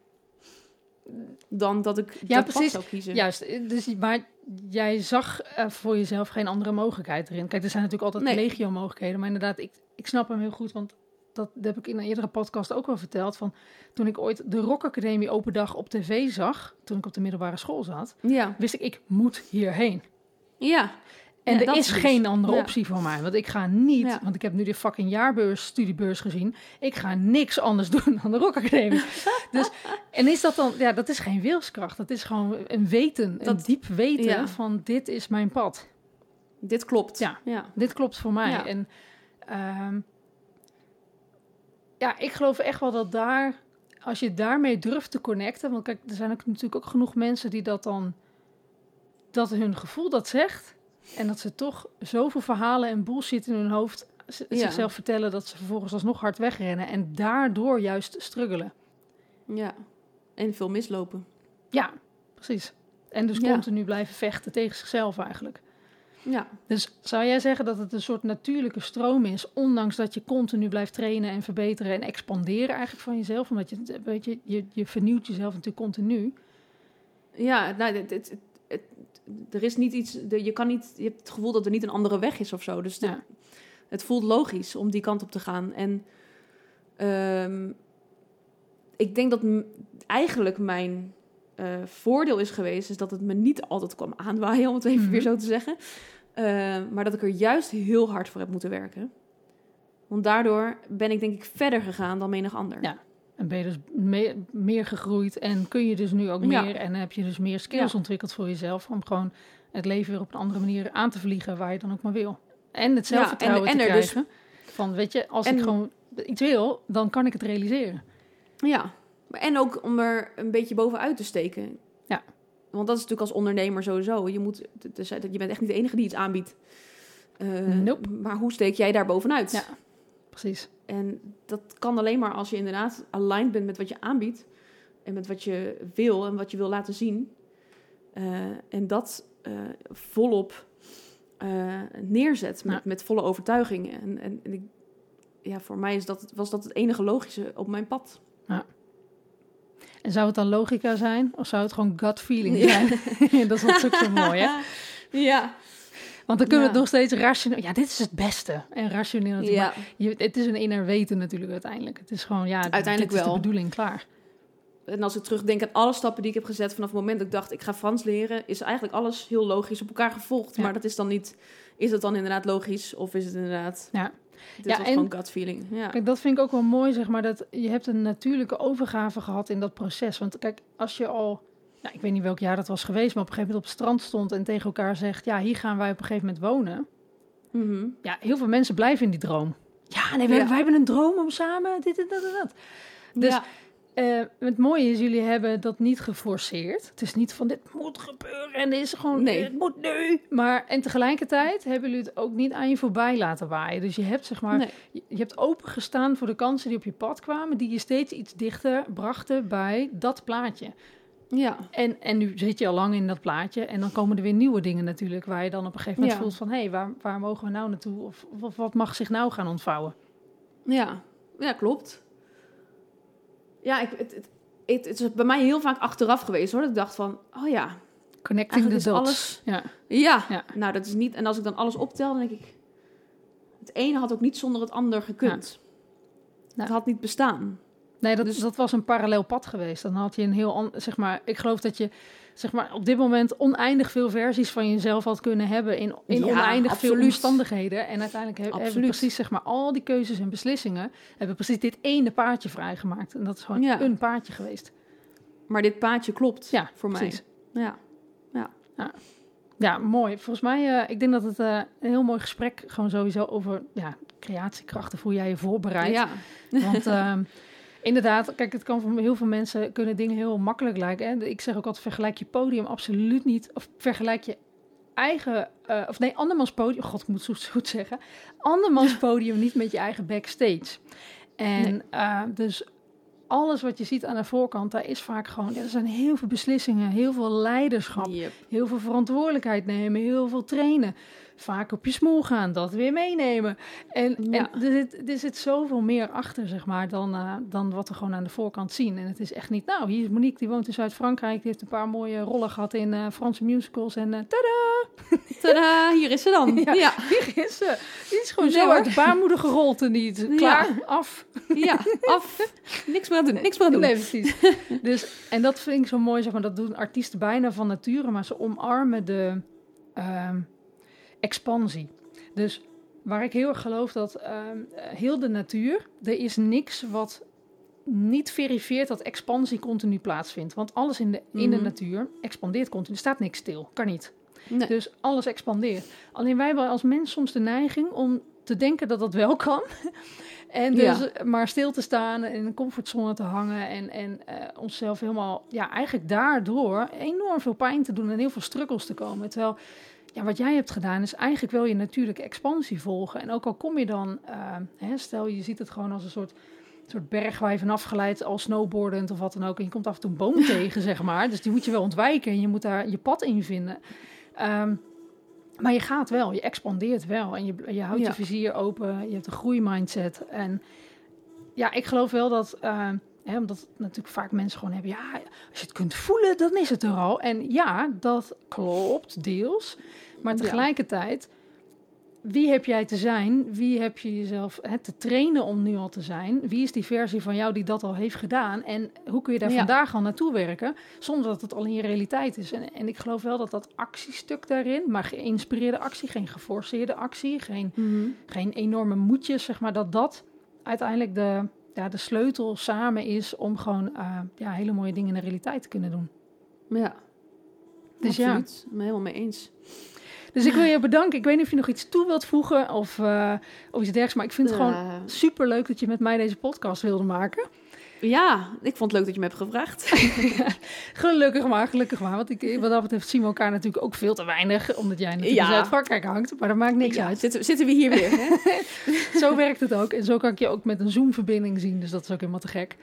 dan dat ik Ja, dat precies. zou kiezen. Juist, dus, maar jij zag eh, voor jezelf geen andere mogelijkheid erin. Kijk, er zijn natuurlijk altijd Nee. legio mogelijkheden, maar inderdaad, ik, ik snap hem heel goed, want dat heb ik in een eerdere podcast ook wel verteld. Van toen ik ooit de Rock Academie open dag op tv zag, toen ik op de middelbare school zat, Ja, wist ik, ik moet hierheen. ja. En Ja, er is dus. geen andere Ja. optie voor mij. Want ik ga niet, Ja. want ik heb nu de fucking jaarbeurs, studiebeurs gezien. Ik ga niks anders doen dan de Rock Academie. dus, en is dat dan, ja, dat is geen wilskracht. Dat is gewoon een weten, een Dat- diep weten van dit is mijn pad. Dit klopt. Ja. Dit klopt voor mij. Ja. En ehm, ja, ik geloof echt wel dat daar, als je daarmee durft te connecten, want kijk, er zijn ook natuurlijk ook genoeg mensen die dat dan, dat hun gevoel dat zegt, en dat ze toch zoveel verhalen en bullshit in hun hoofd Ja. zichzelf vertellen dat ze vervolgens alsnog hard wegrennen en daardoor juist struggelen. ja. En veel mislopen. Ja, precies. En dus Ja. continu blijven vechten tegen zichzelf eigenlijk. Ja. Dus zou jij zeggen dat het een soort natuurlijke stroom is, ondanks dat je continu blijft trainen en verbeteren en expanderen eigenlijk van jezelf, omdat je, weet je, je, je vernieuwt jezelf natuurlijk continu. Ja, nou, het, het- er is niet iets. de- je, kan niet, je hebt het gevoel dat er niet een andere weg is of zo. Dus de- Ja. het voelt logisch om die kant op te gaan. En ehm, ik denk dat eigenlijk mijn eh, voordeel is geweest, is dat het me niet altijd kwam aanwaaien, om het even Mhm. weer zo te zeggen. Eh, maar dat ik er juist heel hard voor heb moeten werken. Want daardoor ben ik denk ik verder gegaan dan menig ander. Ja. En ben je dus meer, meer gegroeid en kun je dus nu ook Ja. meer en heb je dus meer skills Ja. ontwikkeld voor jezelf om gewoon het leven weer op een andere manier aan te vliegen waar je dan ook maar wil. En het zelfvertrouwen en te dus- krijgen van, weet je, als En- ik gewoon iets wil, dan kan ik het realiseren. Ja, maar en ook om er een beetje bovenuit te steken. Ja. Want dat is natuurlijk als ondernemer sowieso. Je, moet, is- je bent echt niet de enige die iets aanbiedt. Nope. Maar hoe steek jij daar bovenuit? Ja. Precies. En dat kan alleen maar als je inderdaad aligned bent met wat je aanbiedt. En met wat je wil en wat je wil laten zien. Eh, en dat eh, volop eh, neerzet met, Ja. met volle overtuiging. En, en, en ik, ja, voor mij is dat, was dat het enige logische op mijn pad. En zou het dan logica zijn? Of zou het gewoon gut feeling Ja. zijn? dat is natuurlijk zo mooi, hè? Ja. Want dan kunnen we Ja. het nog steeds rationeel... Ja, dit is het beste. En rationeel natuurlijk. Ja. Je, het is een inner weten natuurlijk uiteindelijk. Het is gewoon, ja, Uiteindelijk is wel. de bedoeling, klaar. En als ik terugdenk aan alle stappen die ik heb gezet vanaf het moment dat ik dacht ik ga Frans leren, is eigenlijk alles heel logisch op elkaar gevolgd. Ja. Maar dat is dan niet, is het dan inderdaad logisch of is het inderdaad, Ja. dit Ja, was en- gewoon gut feeling. Ja. Kijk, dat vind ik ook wel mooi, zeg maar, dat je hebt een natuurlijke overgave gehad in dat proces. Want kijk, als je al, nou, ik weet niet welk jaar dat was geweest, maar op een gegeven moment op het strand stond en tegen elkaar zegt, ja, hier gaan wij op een gegeven moment wonen. Mhm. Ja, heel veel mensen blijven in die droom. Ja, nee, wij, Ja. wij hebben een droom om samen dit en dat en dat. Dus ja. Eh, het mooie is, jullie hebben dat niet geforceerd. Het is niet van dit moet gebeuren en dit is gewoon, Nee. het moet nu. Maar en tegelijkertijd hebben jullie het ook niet aan je voorbij laten waaien. Dus je hebt zeg maar, Nee. je, je hebt opengestaan voor de kansen die op je pad kwamen, die je steeds iets dichter brachten bij dat plaatje. Ja. En, en nu zit je al lang in dat plaatje en dan komen er weer nieuwe dingen natuurlijk, waar je dan op een gegeven moment Ja. voelt van, hé, hey, waar, waar mogen we nou naartoe? Of, of wat mag zich nou gaan ontvouwen? Ja. ja, klopt. Ja, ik, het, het, het, het is bij mij heel vaak achteraf geweest hoor. Dat ik dacht van, oh ja, Connecting the dots. alles- Ja. ja. Ja. Nou, dat is niet, en als ik dan alles optel, dan denk ik, het ene had ook niet zonder het ander gekund. Ja. Het had niet bestaan. Nee, dat, Dus- dat was een parallel pad geweest. Dan had je een heel, an- zeg maar, ik geloof dat je, zeg maar, op dit moment oneindig veel versies van jezelf had kunnen hebben in, in Ja, oneindig veel omstandigheden. En uiteindelijk he- hebben we precies, zeg maar, al die keuzes en beslissingen, hebben precies dit ene paardje vrijgemaakt. En dat is gewoon Ja. een paardje geweest. Maar dit paadje klopt Ja, voor precies. mij. Ja. Ja, mooi. Volgens mij, eh, ik denk dat het eh, een heel mooi gesprek gewoon sowieso over ja, creatiekrachten, hoe jij je voorbereidt. Ja. Want ehm, inderdaad, kijk, het kan voor heel veel mensen kunnen dingen heel makkelijk lijken. Hè? Ik zeg ook altijd, vergelijk je podium absoluut niet. Of vergelijk je eigen, eh, of nee, andermans podium. God, ik moet het goed zeggen. Andermans podium niet met je eigen backstage. En Nee. eh, dus alles wat je ziet aan de voorkant, daar is vaak gewoon, er zijn heel veel beslissingen, heel veel leiderschap Yep. heel veel verantwoordelijkheid nemen, heel veel trainen. Vaak op je smoel gaan, dat weer meenemen. En, Ja. en er, zit, er zit zoveel meer achter, zeg maar, dan, eh, dan wat we gewoon aan de voorkant zien. En het is echt niet, nou, hier is Monique, die woont in Zuid-Frankrijk, die heeft een paar mooie rollen gehad in eh, Franse musicals. En eh tada, Tadaa, hier is ze dan. Ja. Ja, hier is ze. Die is gewoon Nee, zo hoor. uit de baarmoeder gerold en die is Ja. klaar, af. ja, af. Niks meer aan doen, niks meer aan doen. Nee, precies. dus, en dat vind ik zo mooi, zeg maar, dat doen artiesten bijna van nature, maar ze omarmen de ehm, expansie. Dus waar ik heel erg geloof dat ehm, eh, heel de natuur, er is niks wat niet verifieert dat expansie continu plaatsvindt. Want alles in de, in de Mhm. natuur expandeert continu. Er staat niks stil, kan niet. Nee. Dus alles expandeert. Alleen wij hebben als mens soms de neiging om te denken dat dat wel kan. En dus Ja. maar stil te staan en in een comfortzone te hangen. En, en eh, onszelf helemaal, ja, eigenlijk daardoor enorm veel pijn te doen en heel veel struggles te komen. Terwijl, ja, wat jij hebt gedaan is eigenlijk wel je natuurlijke expansie volgen. En ook al kom je dan, eh, hè, stel je ziet het gewoon als een soort, soort berg waar je vanaf glijdt, al snowboardend of wat dan ook. En je komt af en toe een boom tegen, zeg maar. Dus die moet je wel ontwijken en je moet daar je pad in vinden. Ehm, maar je gaat wel, je expandeert wel en je, je houdt Ja. je vizier open, je hebt een groeimindset. En ja, ik geloof wel dat, eh, omdat natuurlijk vaak mensen gewoon hebben, ja, als je het kunt voelen, dan is het er al. En ja, dat klopt, deels. Maar tegelijkertijd, wie heb jij te zijn? Wie heb je jezelf hè, te trainen om nu al te zijn? Wie is die versie van jou die dat al heeft gedaan? En hoe kun je daar Ja. vandaag al naartoe werken, zonder dat het al in je realiteit is? En, en ik geloof wel dat dat actiestuk daarin, maar geïnspireerde actie, geen geforceerde actie, geen Mhm. geen enorme moedjes, zeg maar, dat dat uiteindelijk de, ja, de sleutel samen is om gewoon eh, ja, hele mooie dingen in de realiteit te kunnen doen. Ja, Dus ja. absoluut. Ik ben helemaal mee eens. Dus ik wil je bedanken. Ik weet niet of je nog iets toe wilt voegen of, eh, of iets dergelijks, maar ik vind het gewoon super leuk dat je met mij deze podcast wilde maken. Ja, ik vond het leuk dat je me hebt gevraagd. Gelukkig maar, gelukkig maar. Want ik, wat dat betreft zien we elkaar natuurlijk ook veel te weinig, omdat jij natuurlijk Ja. in Zuid-Frankrijk hangt. Maar dat maakt niks Ja, uit. Zitten, zitten we hier weer, hè? Zo werkt het ook. En zo kan ik je ook met een Zoom-verbinding zien. Dus dat is ook helemaal te gek.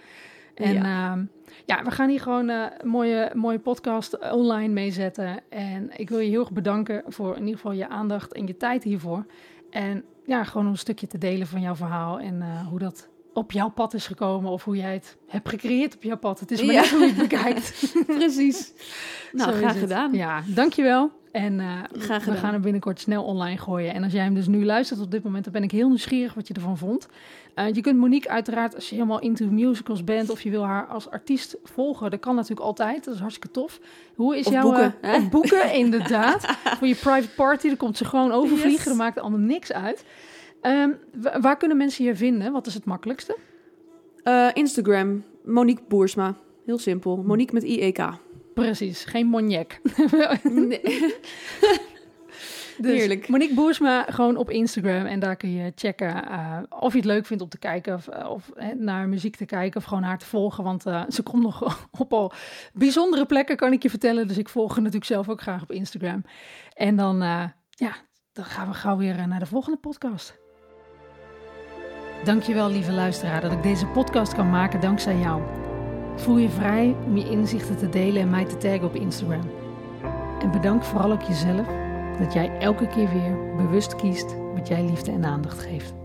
En ja, ja we gaan hier gewoon eh, een mooie, mooie podcast online mee zetten. En ik wil je heel erg bedanken voor in ieder geval je aandacht en je tijd hiervoor. En ja, gewoon om een stukje te delen van jouw verhaal en eh, hoe dat op jouw pad is gekomen of hoe jij het hebt gecreëerd op jouw pad. Het is maar Ja. net hoe je het bekijkt. Precies. Nou, Zo graag gedaan. Ja, dankjewel. En Graag we gaan hem binnenkort snel online gooien. En als jij hem dus nu luistert op dit moment, dan ben ik heel nieuwsgierig wat je ervan vond. Eh, je kunt Monique uiteraard, als je helemaal into musicals bent of je wil haar als artiest volgen, dat kan natuurlijk altijd. Dat is hartstikke tof. Hoe is Of jouw... boeken, eh, of boeken, inderdaad. Voor je private party, dan komt ze gewoon overvliegen. Yes. Dat maakt allemaal niks uit. Ehm, wa- waar kunnen mensen je vinden? Wat is het makkelijkste? Eh, Instagram, Monique Boersma. Heel simpel. Monique met IEK. Precies, geen Monique. Nee. Dus Heerlijk. Monique Boersma gewoon op Instagram. En daar kun je checken eh, of je het leuk vindt om te kijken. Of, of eh, naar muziek te kijken. Of gewoon haar te volgen. Want ze komt nog op al bijzondere plekken, kan ik je vertellen. Dus ik volg haar natuurlijk zelf ook graag op Instagram. En dan, ja, dan gaan we gauw weer naar de volgende podcast. Dankjewel, lieve luisteraar, dat ik deze podcast kan maken dankzij jou. Voel je vrij om je inzichten te delen en mij te taggen op Instagram. En bedank vooral ook jezelf dat jij elke keer weer bewust kiest wat jij liefde en aandacht geeft.